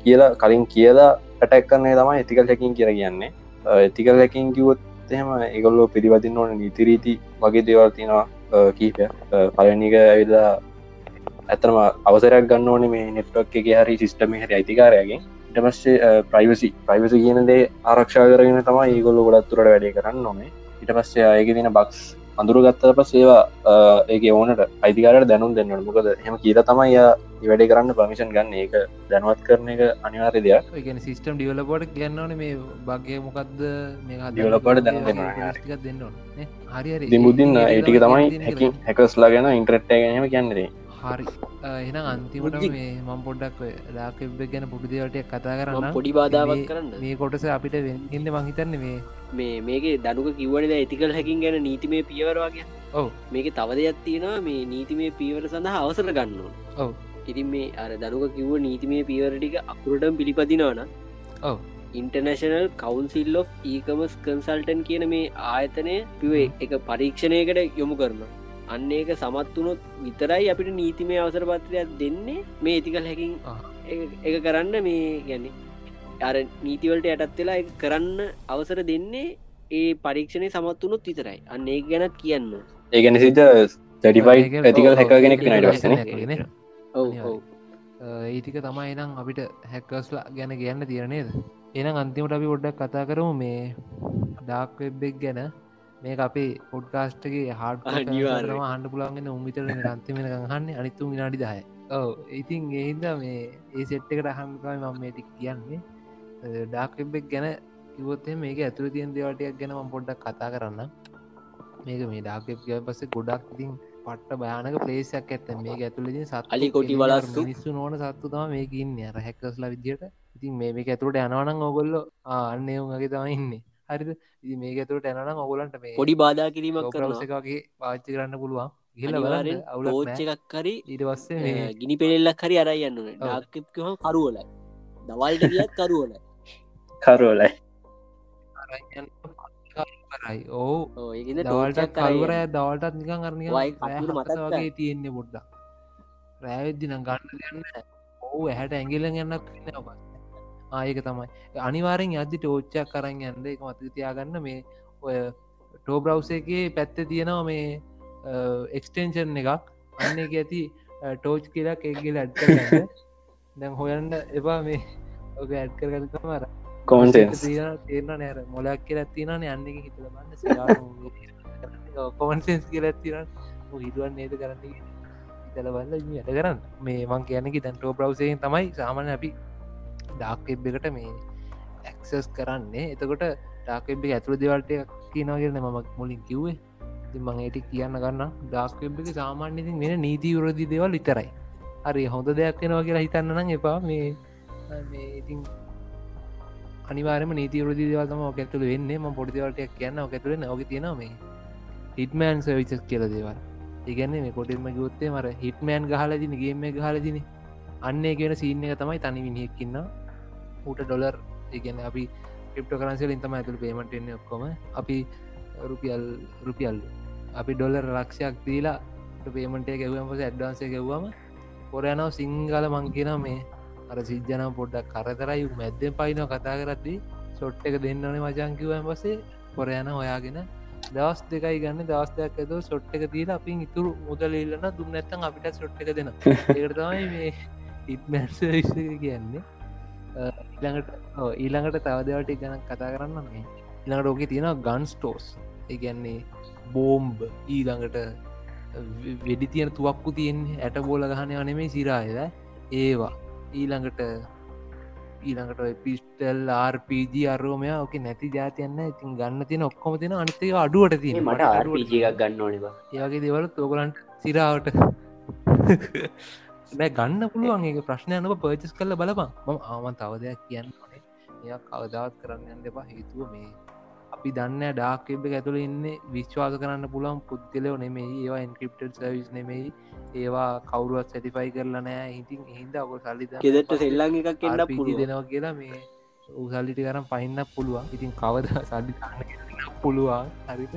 කියලා කලින් කියලා පැටැක් කරන්නේ තමයි ඇතිකල් හැකින් කියර කියන්නේ. ඇතිකල් හැකින් කිවොත් එහෙම ඒගොල්ලෝ පිරිවතින්න ඕන නීතිරීති වගේ දේවල් තිනවා කීපය පලනික ඇවිලා ඇතරම අවසරයක් ගන්න ඕන මේ නෙට්වක් එක හරි සිිස්ටම හරි අයිතිකාරයගෙන්. ඉටපස්සේ ප්‍රයිවසි ප්‍රයිවසි කියනදේ ආරක්ෂා කරගෙන තමයි ඒගොල්ලු ගොඩත් තුරට වැඩේ කරන්න නොමේ ඉට පස්සේ අයක තින බක්ස් අඳුරගත්තට පස් ඒවා ඒක ඕනට අයිතිකාරට දැනුම් දෙන්නට මොකද හෙම කියර තමයි වැඩේ කරන්න පමිෂන් ගන්න. ඒක දැනුවත් කරන එක අනිවාර්ය දෙයක්. ගැන සිස්ටම් ඩියවලපොට කියන්නවන මේ බගේ මොකක්ද මේ ඩියවලපට දැන දෙන්න දෙන්න හරි දිමුදින්න ඒටික තමයි හැකි හැකස්ලා ගැන ඉන්ට්‍රට්ය ගැනීම කියන්නේ හරි. එන අන්තිමට මේ මම් පොඩ්ඩක් ලාකෙබ් ගැන පුඩි දේවලට කතා කරන්න. පොඩි බාධාවක් කරන්න. මේ කොටස අපිට ඉන්න මහිතන්න මේ මේ මේක දනුක කිව්වනද ඇතිකල් හැකින් ගැන නීතිමේ පියවරවාගේ ඔව. මේක තව දෙයක් තියෙනවා මේ නීතිමේ පියවර සඳහා අවසර ගන්නවා ඔව්. ඉතින් මේ අර දනුක කිව්ව නීතිමේ පියවරටික අකුරටම පිළිපදිනවන ඔව්. ඉන්ටර්නශනල් කවන්සිල් of ඒකමස් කන්සල්ටන් කියන මේ ආයතනය පිවේ එක පරීක්ෂණයකට යොමු කරනවා අන්න ඒක සමත් වනොත් විතරයි අපිට නීතිමය අවසර පත්‍රයක් දෙන්නේ. මේ ඉතිකල් හැකින් එක කරන්න මේ ගැන අර නීතිවලට යටත් වෙලා කරන්න අවසර දෙන්නේ ඒ පරීක්ෂණය සමත් වනුත් විතරයි. අන්න ඒ ගැනත් කියන්න. ඒගැන සිත තැටිපයි ඇතිකල් හැක කෙනෙක් නට වස්සන ඔව ඒටික තමයි නම් අපිට හැකස්ලා ගැන කියන්න තියනේද එනම් අන්තිමට අපි ඔොඩ්ඩක් කතා කරමු මේ ඩාක්වෙබ්බෙක් ගැන මේ අපේ පොඩ්කාස්ටගේ හාඩ අනිවාර්යයෙන්. හන්ඩ පුළන්ගෙන උමිතර අන්තිමෙන හන්න අනිත්තු විනාඩි දහය. ඔව. ඉතින් ඒහින්ද මේ ඒ සෙට්කට අහන්කයි මම මේටික් කියන්නේ. ඩාක්වෙබ්බෙක් ගැන කිවොත්තේ මේක ඇතුළ තියන් දේවටයක් ගැන ම පොඩ්ඩක් කතා කරන්න මේක මේ ඩාක්වෙබ් පස්සේ ගොඩක් ඉතින් පට්ට භයානක පලේසයක් ඇත්ත. මේ ඇතුළදි සත් අලි කොටි වලස්සු. මිනිස්සු නොන සත්තු තම මේකන්න අර හැකස්ලා විදිට ඉතින් මේ මේක ඇතුළට යනවනං ඔගොල්ල අන්න එවුන්ගේ තම ඉන්න හරිද? ඉති මේ ඇතුළට යනනම් ඔගොලන්ට මේ පොඩි බාධා කිරීමක් කරනවා. එකගේ පාච්චි කරන්න පුළුවන්. ගිල්ල අනිවාර්යෙන් අවුල එකක් පස්සේ මේ ගිනි පෙරෙල්ලක් හරි අරයි යන්න ඩාක්කහ කරුවලයි. දවල්ට ගියත් කරුවලයි. කරෝලයි කරයි ඕ දවල්ට කල්වර දවල්ටත් නිකන් කකුල මතක් වගේ තියෙන්නේ පොඩ්ඩක්. රෑවෙද්දින ගන්න දෙන්න ඔහු ඇහැට ඇගිල ගන්නක් ආයක තමයි. අනිවාරෙන් අදදි ටෝච්චක් කරන්න යන්න. එක මත තියාගන්න මේ ඔය ටෝ බ්‍රව්ස එකේ පැත්ත තියෙනවා මේ එක්ස්ටේන්ෂන් එකක්. අන්න එක ඇති ටෝච් කියලා එකගල ඇඩ්ක දැන් හොයන්න එපා මේ ඔක ඇඩ් කරගතමර කොන්ටන්ස් තේරන නෑර මොලක් කියල තිනන යන්න හිතලබන්න කොමන්සන්ස් කියල තිරන් හිදුවන් නේද කරන්න තලබල්ල ඇට කරන්න. මේ මං කියනක දැන් ටෝ බ්‍රව්සයෙන් තමයි සාමන අපි ඩාක්ෙබ් එකට මේ ඇක්සස් කරන්නේ. එතකොට ඩාකෙබ් ඇතුළ දෙවල්ට කියනගෙන මම මුලින් කිව්වේ. මං ඒට කියන්න ගන්න ඩාස්කෙබ් එක සාමාන්‍යතින් වෙන නීති වරදි දෙවල් විතරයි. හරි හොඳ දෙයක් වෙනවා කියලා හිතන්න නම් එපා. මේ මේ ඉතින් අනිවාරම නීති රදි දවතම ඔකඇතුළ වෙන්නේ. ම පොඩිදවලටයක් කියන්න ඔකඇතුළ නොක තියෙන මේ හිටමෑන් සවිචස් කියල දේවල්. ඉගන්න මේ කොටෙම ගොත්තේ මර හිටමෑන් ගහලදින ගේම ගහලදින අන්නේ කියන සීන එක තමයි තනි විනිහෙක්කින්න ඌට ඩොලර් ඉගන්න අපි ක්‍රප්ට කරන්සල ඉතම ඇතුළ පේමටෙන්නේ ඔක්කොම. අපි රුපියල් රුපියල්. අපි ඩොලර් ලක්ෂයක් දීලා පේමටේ ගැවම පස ඇඩ්වාන්සේ ගැව්වම පොරයනව සිංහල මංකින මේ අර සිද්ධනම් පොඩ්ඩක් කරතරයි මැද්දෙන් පයින කතා කරද්දී සොට් එක දෙන්නනේ මචංකිවන් පසේ පොරයන හොයාගෙන දවස් දෙකයි ගන්න. දවස්දයක් ඇතු සොට් එක දීලා අපින් ඉතුරු මුදල ඉල්ලන්න දුන්න ඇත්තන් අපිට සොට් එක දෙන ඒකතමයි මේ ඉත්මැන්ස කියන්නේ ඊළඟට ඊළඟට තවදවට ගැන කතා කරන්න මේ ඊළඟට ඕක තියෙන ගන් ස්ටෝස් ඒගැන්නේ බෝම්බ. ඊළඟට වෙඩි තියෙන තුවක්කු තියෙන්නේ ඇට බෝල ගහනය අනෙමේ සිරායද ඒවා. ඊළඟට ඊළඟට පිස්ටල් ආර්පජ අරෝමය ඕක නැති ජාතියන්න ඉතින් ගන්න තියෙන ඔක්කොම තියෙන අනිතේ අඩුවට තියෙන මට ආර්පජ එකක් ගන්න ඕනවා ඒවගේ දෙවල තෝකලන්ට සිරාවට බෑ ගන්න පුළුවන්. ඒ ප්‍රශ්නයනක පර්චස් කල බලපන්. මම ආමන් තව දෙයක් කියන්න ඕනේ. එය කවදාවත් කරන්න යන්න දෙපා හේතුව මේ. අපි දන්න ඩාක්කෙබ ඇතුළ ඉන්න විශ්වාස කරන්න පුළන් පුද්ගලයෝ නෙමෙයි. ඒවා ඉන්ක්‍රප්ට සවිස් නෙමෙයි. ඒවා කවරුවත් සැටිෆයි කරලා නෑ ඉතින් හින්ද ඔක සල්ලි ගෙදට සෙල්ලං එකක් පිදි පුළුව දෙනවා කියලා මේ උසල්ලිටි කරම් පයින්න පුළුවන්. ඉතින් කවද සල්ලි පුළුවන්. හරිත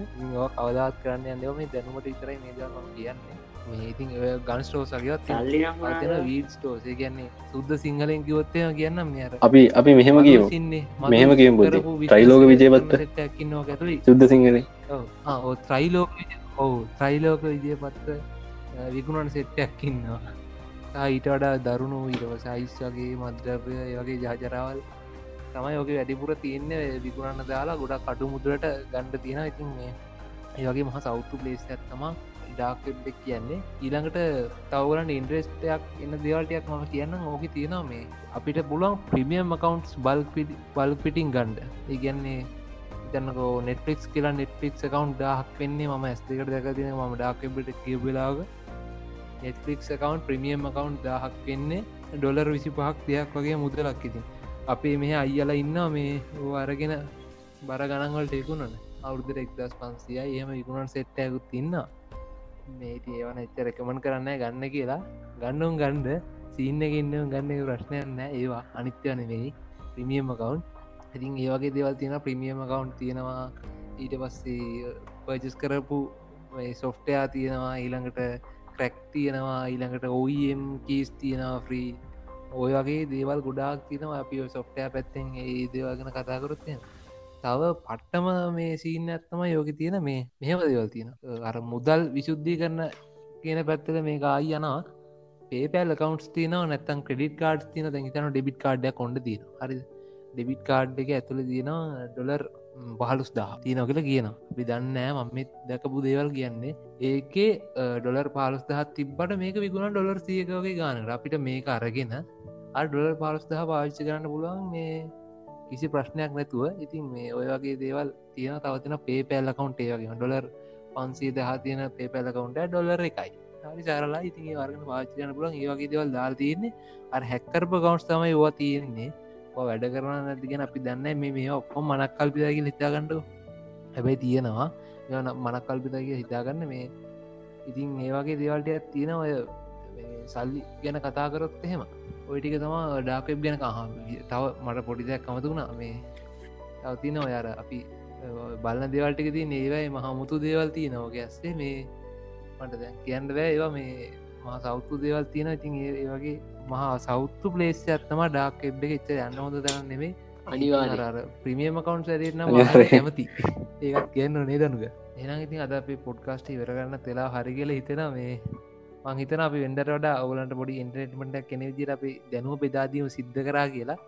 කවදාත් කරන්න යන්නව මේ දැනුමට ඉතරයි මේ දම කියන්නේ. මේ ඉතින් ගන් ස්ටෝසගවත් සල්ලි අතන වීඩ ස්ටෝසේ කියන්නේ සුද්ද සිංහලෙන් කිවොත්තය කියන්න මෙර අපි අපි මෙහෙම කියමු. මෙහෙම කියමු. ත්‍රිලෝක විජයපත්ත. සුද්ද සිංහල ත්‍රයිලෝක ඔවු ත්‍රයිලෝක විජයපත්ත විකුණන් සෙට්ටයක් ඉන්නවා. ඊට වඩා දරුණු ඉරව සයිස් වගේ මද්‍රපය වගේ ජාජරාවල් තමයි ඕක වැඩිපුර තියන්න. විකුණන්න දාලා ගොඩක් කටු මුදුරට ගණ්ඩ තියෙන ඉතින් මේ ඒවගේ මහ සෞතු පලේස් ඇත්තමා ඉඩාක්ෙක් කියන්නේ. ඊළඟට තවගලන් ඉන්ද්‍රස්ටයක් එන්න දෙවල්ටයක් මම කියන්න ඕක තියෙනවා මේ අපිට පුළුවන් ප්‍රමියම් මකවන්ස් බල් බල් පිටිං ගණ්ඩ ඒගැන්නේ තන්නකෝ නෙට්ලික්ස් කියලා නෙට්ලික් කවන්් දාහක් වෙන්නේ ම ඇස් දෙකට දැකතින ම ඩාකෙබට කියබලාග නෙට්ලික් කවන්් ප්‍රමියම් කවන්් දාහක් වෙන්නේ ඩොලර් විසි පහක් දෙයක් වගේ මුදලක් ඉතින්. අපේ මෙහ අයියල ඉන්න මේ අරගෙන බර ගණන්වලට එකුණන අවුරුදර එක්දස් පන්සිය ඒම විකුණන් සෙට්ට ඇකුත් ඉන්න මේති ඒවන එච්ච රැකමන් කරන්න ගන්න කියලා. ගන්නුම් ගණ්ඩ සීන්න එකන්න ගන්න ප්‍රශ්නයන්න ඒවා අනිත්‍යන වෙයි ප්‍රමියම් කවුන්් ඉතින් ඒවගේ දේවල් තියෙන ප්‍රමියම කවුන්් තියෙනවා. ඊට පස්සේ පජස් කරපු සොෆ්ටයා තියෙනවා ඊළඟට ක්‍රැක් තියෙනවා ඊළඟට ඔම් කීස් තියෙනවා ෆ්‍රී ඔය වගේ දේවල් ගොඩාක් තිනවා අපි සොෆ්ටය පැත්තෙන් ඒ දේවල්ගෙන කතාකරොත්ය තව පට්ටම මේ සීන්න ඇත්තම යෝග තියෙන මේ මෙහම දේවල් තියෙන අර මුදල් විශුද්ධි කරන කියන පැත්තල මේ ආයි යනවා. පේපැල් කවන්ස් තියනව නැත්තන් ක්‍රඩිට කාඩ් තින තැහිතන ඩෙබිට කාඩ්ඩ කොඩ තියෙන හරි ඩෙබිට කාඩ් එක ඇතුළ තියෙනවා ඩොලර් පහලුස් දා තියන කියල කියන අපි දන්නෑ මම දැකපු දේවල් කියන්නේ. ඒකේ ඩොලර් පාලස් දහත් තිබට මේක විගුණ ඩොලර් සියකගේ ගාන අපිට මේක අරගෙන ඩොලර් පාලස් දහ පාවිච්චි කරන්න පුළුවන් මේ කිසි ප්‍රශ්නයක් නැතුව ඉතින් මේ ඔය වගේ දේවල් තියෙන තවතින පේ පැල්ල කවන්ට ඒවගේ ඩොලර් පන්සේ දහ තියෙන පේ පැල්ල කවන්ට ඩොලර් එකයි. හරි සරලා ඉතින් වර්ගන පාච්චයන පුලන් ඒවගේ දේවල් දාල් තියන්නේ. අ හැක්කරප කවන්ස් තමයි ඒවා තියෙන්නේ. වැඩ කරන නැතිගෙන අපි දන්න මේ මේ ඔක්කොම මනක් කල්පිදගේ හිතාගන්නඩ හැබැයි තියෙනවා. යන මනක් කල්පිතගේ හිතාගන්න. මේ ඉතින් ඒවාගේ දේවල්ට තියෙන ඔය සල්ලි ගැන කතා කරොත් එහෙම. ඔයිටික තම ඩාකෙබ් ගැන කහ තව මට පොඩි දෙයක් කමතු වුණා. මේ තවතින ඔයාර අපි බලන්න දෙවල්ටික ති ඒවයි මහමුතු දේවල් තිය නෝක ඇස්සේ මේ මට දැන් කියන්න බෑ. ඒවා මේ මහ සෞතු දේවල් තියෙන ඉතින් ඒ වගේ මහා සෞත්තු පලේස් ඇත්තම ඩාක් එබ් එක එච්ච යන්න හොඳ තරන්න නෙමේ අනිවාර ප්‍රමියම කවන්් අනිවාර්යෙන්. කැමති. ඒත් කියන්න නේ දනුක එනම් ඉතින් අද අපේ පොඩ්කාස්ට ඉවරගන්න තෙලා හරි කියල හිතෙන මේ මංහිතන අපි වෙන්ඩට වඩ ඔවලන්ට පොඩි ඉන්ට්‍රේටමට කෙනෙවිදිර අපි දැනුව බෙදාදීම සිද්ධ කරා කියලා.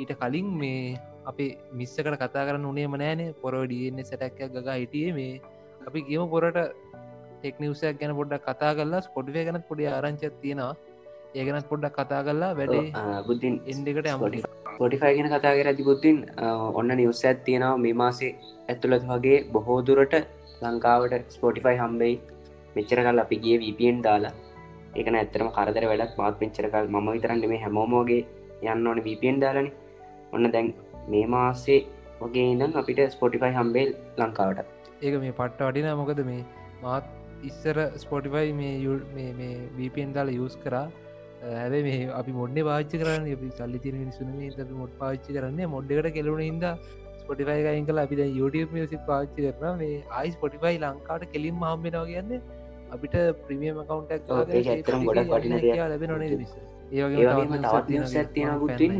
ඊට කලින් මේ අපේ මිස්සකට කතා කරන්න උනේම නෑනේ පොරෝඩියන්නේ සැටැක්ක ගග හිටියේ. මේ අපි කියම පොරට ටෙක්නිවසයක් ගැන පොඩ්ඩක් කතා කරලා ස්පොඩිය ගැන පොඩි ආරංචත් තියෙනවා. ඒගනත් පොඩ්ඩක් කතා කරලා වැඩේ බුද්ධින් එන්ඩකට අමටි පොටිෆයි ගෙන කතා කර ඇති බුද්ධින් ඔන්න නිවස ඇත් තියෙනවා. මේ මාසේ ඇතුළත් වගේ බොහෝදුරට ලංකාවට ස්පොටිෆයි හම්බෙයි මෙච්චර කල් අපි ගිය වපෙන් දාලා. ඒකන ඇත්තරම කරදර වැඩක්. මාත් පෙච්චරකල් ම විතරන්න මේ හැමෝමෝගේ යන්න ඕන වපෙන් දාලන. ඔන්න දැන් මේ මාසේ වගේ නම් අපිට ස්පොටිෆයි හම්බේල් ලංකාවට. ඒක මේ පට්ට වටින මොකද මේ මාත් ඉස්සර ස්පොටිෆයි මේ යු- මේ මේ බීපෙන් දාල යස් කරා. ඇැබේ මේ අපි මොඩ්ඩ පාච්චි කරන්න අපි සල්ලි තිර මිනිසුන මේ මොඩ් පාච්චි කරන්න මොඩ්ඩකට කෙලුණ හිද ස්පොටිෆයි අයින් කල අපි YouTube මියසික් පාච්චි කරන මේ ආයි ස්පොටිෆයි ලංකාට කෙලින් හම්බෙනවා කියන්නේ අපිට ප්‍රමියම කවන්ටක් ඇත්තටම ගොඩක් වටින. ලැබෙන නිවස ඇත්තියෙන බුද්ධින්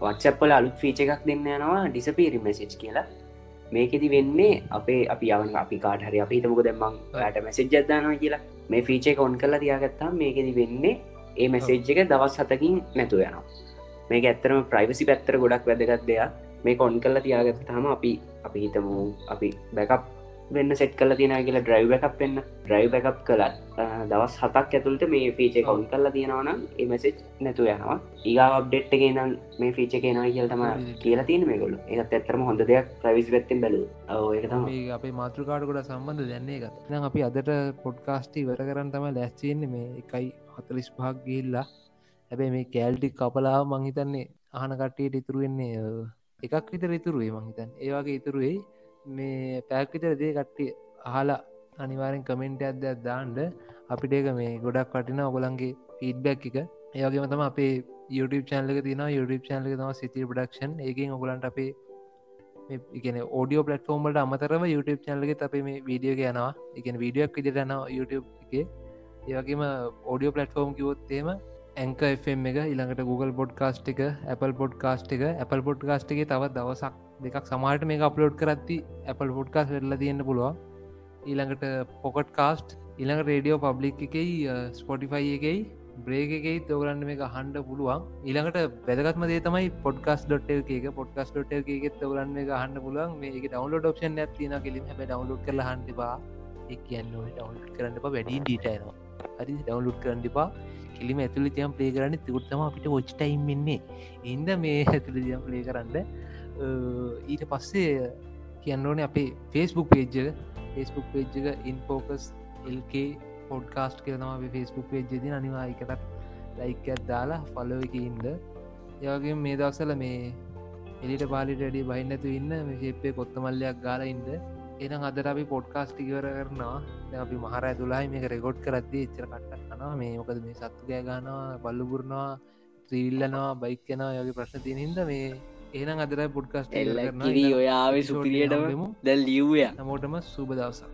වත්සප්පල අලුත් ෆීච එකක් දෙන්න යනවා ඩිසපීරි මෙසිච් කියලා. මේකෙති වෙන්නේ අපේ අපි යවන අපි කාට හරි අපි තමුක දෙමං ට මැසිජ් ජදදානවා කියලා. මේ ෆීච එක ඔන් කලා තියාගත්තා මේකෙති වෙන්නේ ඒ මැසේජ් එක දවස් හතකින් නැතු යනවා. මේක ඇත්තරම ප්‍රයිවසි පැත්තර ගොඩක් වැදගත් දෙයක්. මේ කොන් කල්ල තියාගත්තාම අපි අපි හිතමු අපි බැකප් වෙන්න සෙට් කල තියෙන කියලා ඩ්‍රයිව් එකක් වෙන්න. ඩ්‍රයිව් එකක් කලත් දවස් හතක් ඇතුළට මේ ෆීච කවුන් කල්ල තියෙනවනම් ඒ මැසෙජ් නැතු යනවා. ඒගා අප්ඩෙට් එක නම් මේ ෆීච කෙනවා කියල තම කියලා තියෙන මේගොලු ඒත් ඇත්තරම හොඳ දෙයක් ප්‍රවිස් පැත්තෙන් බැලු ඒක තම මේ අපේ මාතෘකාට ගොඩ සම්බන්ධ දැන්නේ එකත් නම් අපි අදට පොඩ්කාස්ටි වර කරන්න තම ලැස්චයෙන්නේ මේ එකයි හතලිස් පහක් ගිල්ලා හැබැයි මේ කෑල්ටි කපලා මංහිතන්නේ අහන කට්ටියට ඉතුරු වෙන්නේ එකක් විතර ඉතුරුවේ මහිතන් ඒවාගේ ඉතුරුවේ මේ පැක් විතර දේ කට්ටිය අහලා අනිවාරෙන් කමෙන්ට අදයක් දාන්ඩ අපිට ඒක මේ ගොඩක් වටින ඔගොලන්ගේ ෆීඩ්බැක් එක. ඒවගේම තම අපේ YouTube චැනලක තින YouTube චැනලක තම සිති ප්‍රඩක්ෂන් ඒකින් ඔගලන්ට අපේ එකන ෝඩියෝ පලටෆෝර්ම්මට අමතරම YouTube චැනලක අපේ මේ වීඩියෝ යනවා. එකන වීඩියක් විදිට යනවා YouTube එක. ඒවගේම ඕඩියෝ පලටෆෝර්ම් කිවොත්තේම ඇංක FM එක ඉළඟට Google පොඩ්කාස්ට් එක Apple පොඩ්කාස්ට් එක. Apple පොඩ්කාස්ට් එක තවත් දවසක් දෙකක් සමාට මේ අප්ලෝඩ් කරත්ති Apple පොඩ්කාස් වෙල්ල තියෙන්න්න පුළුවන්. ඊළඟට පොකට් කාස්ට් ඉළඟ රේඩියෝ පබ්ලික් එකයි ස්පොටිෆයි එකයි බ්‍රේක එකයි තෝගරන්න මේ හන්ඩ පුළුවන්. ඊළඟට වැදගත්ම දේ තමයි පොඩ්කස් ඩොට් එක. පොඩ්කස් ඩොට් එකෙත් තෝගරන්න මේ හන්ඩ පුළුවන්. මේ ඩවන්ලෝඩ් ඔප්ෂන් ඇතින කෙලිම හැබ ඩවන්ලෝඩ් කල හන්ඩවා එක් කියන්න ඩවන්ලෝඩ් කරන්න වැඩි ඩීටයනවා හරි ඩවන්ලුඩ් කරන්නපා කෙලිම ඇතුළි තියම් පලේ කරන්න. තිකුත්තම අපිට ොච් ටයිම් වෙන්නේ. ඉන්ද මේ ඇතුළි දියම් පලේ කරන්න. ඊට පස්සේ කියන්න ඕනේ අපේ ෆේස්බුක් පේජ්ජ ෆේස්බුක් පේජ්ජක ඉන්ෆෝකස් එල්කේ පොඩ්කාස්ට් කරනවා ෆේස්බුක් පේජ්ජති අනිවායිකටත් ලයිකත් දාලා ෆලෝ එක ඉන්ද යගේ මේ දවසල මේ එලිට පාලිට වැඩි බහින්නතු ඉන්න මේ ශේපේ කොත්තමල්ලයක් ගාල ඉන්ද එනම් අදර අපි පොඩ්කාස්ට් ඉවර කරනවා. අපි මහර තුලායි මේක රෙකෝඩ් කරද්දී එච්චර කට්ටක් කනවා මේ මොකද මේ සත්තු ගෑ ගනවා බල්ලුපුරනවා ත්‍රීල්ලනවා බයික් කෙන යගේ ප්‍රශ්න තිය හිද මේ ඒනම් අදර පොඩ්කාස්ට ඔයාවේ සුපිරියටම දැල් ලියවය නමෝටම සුබ දවසක්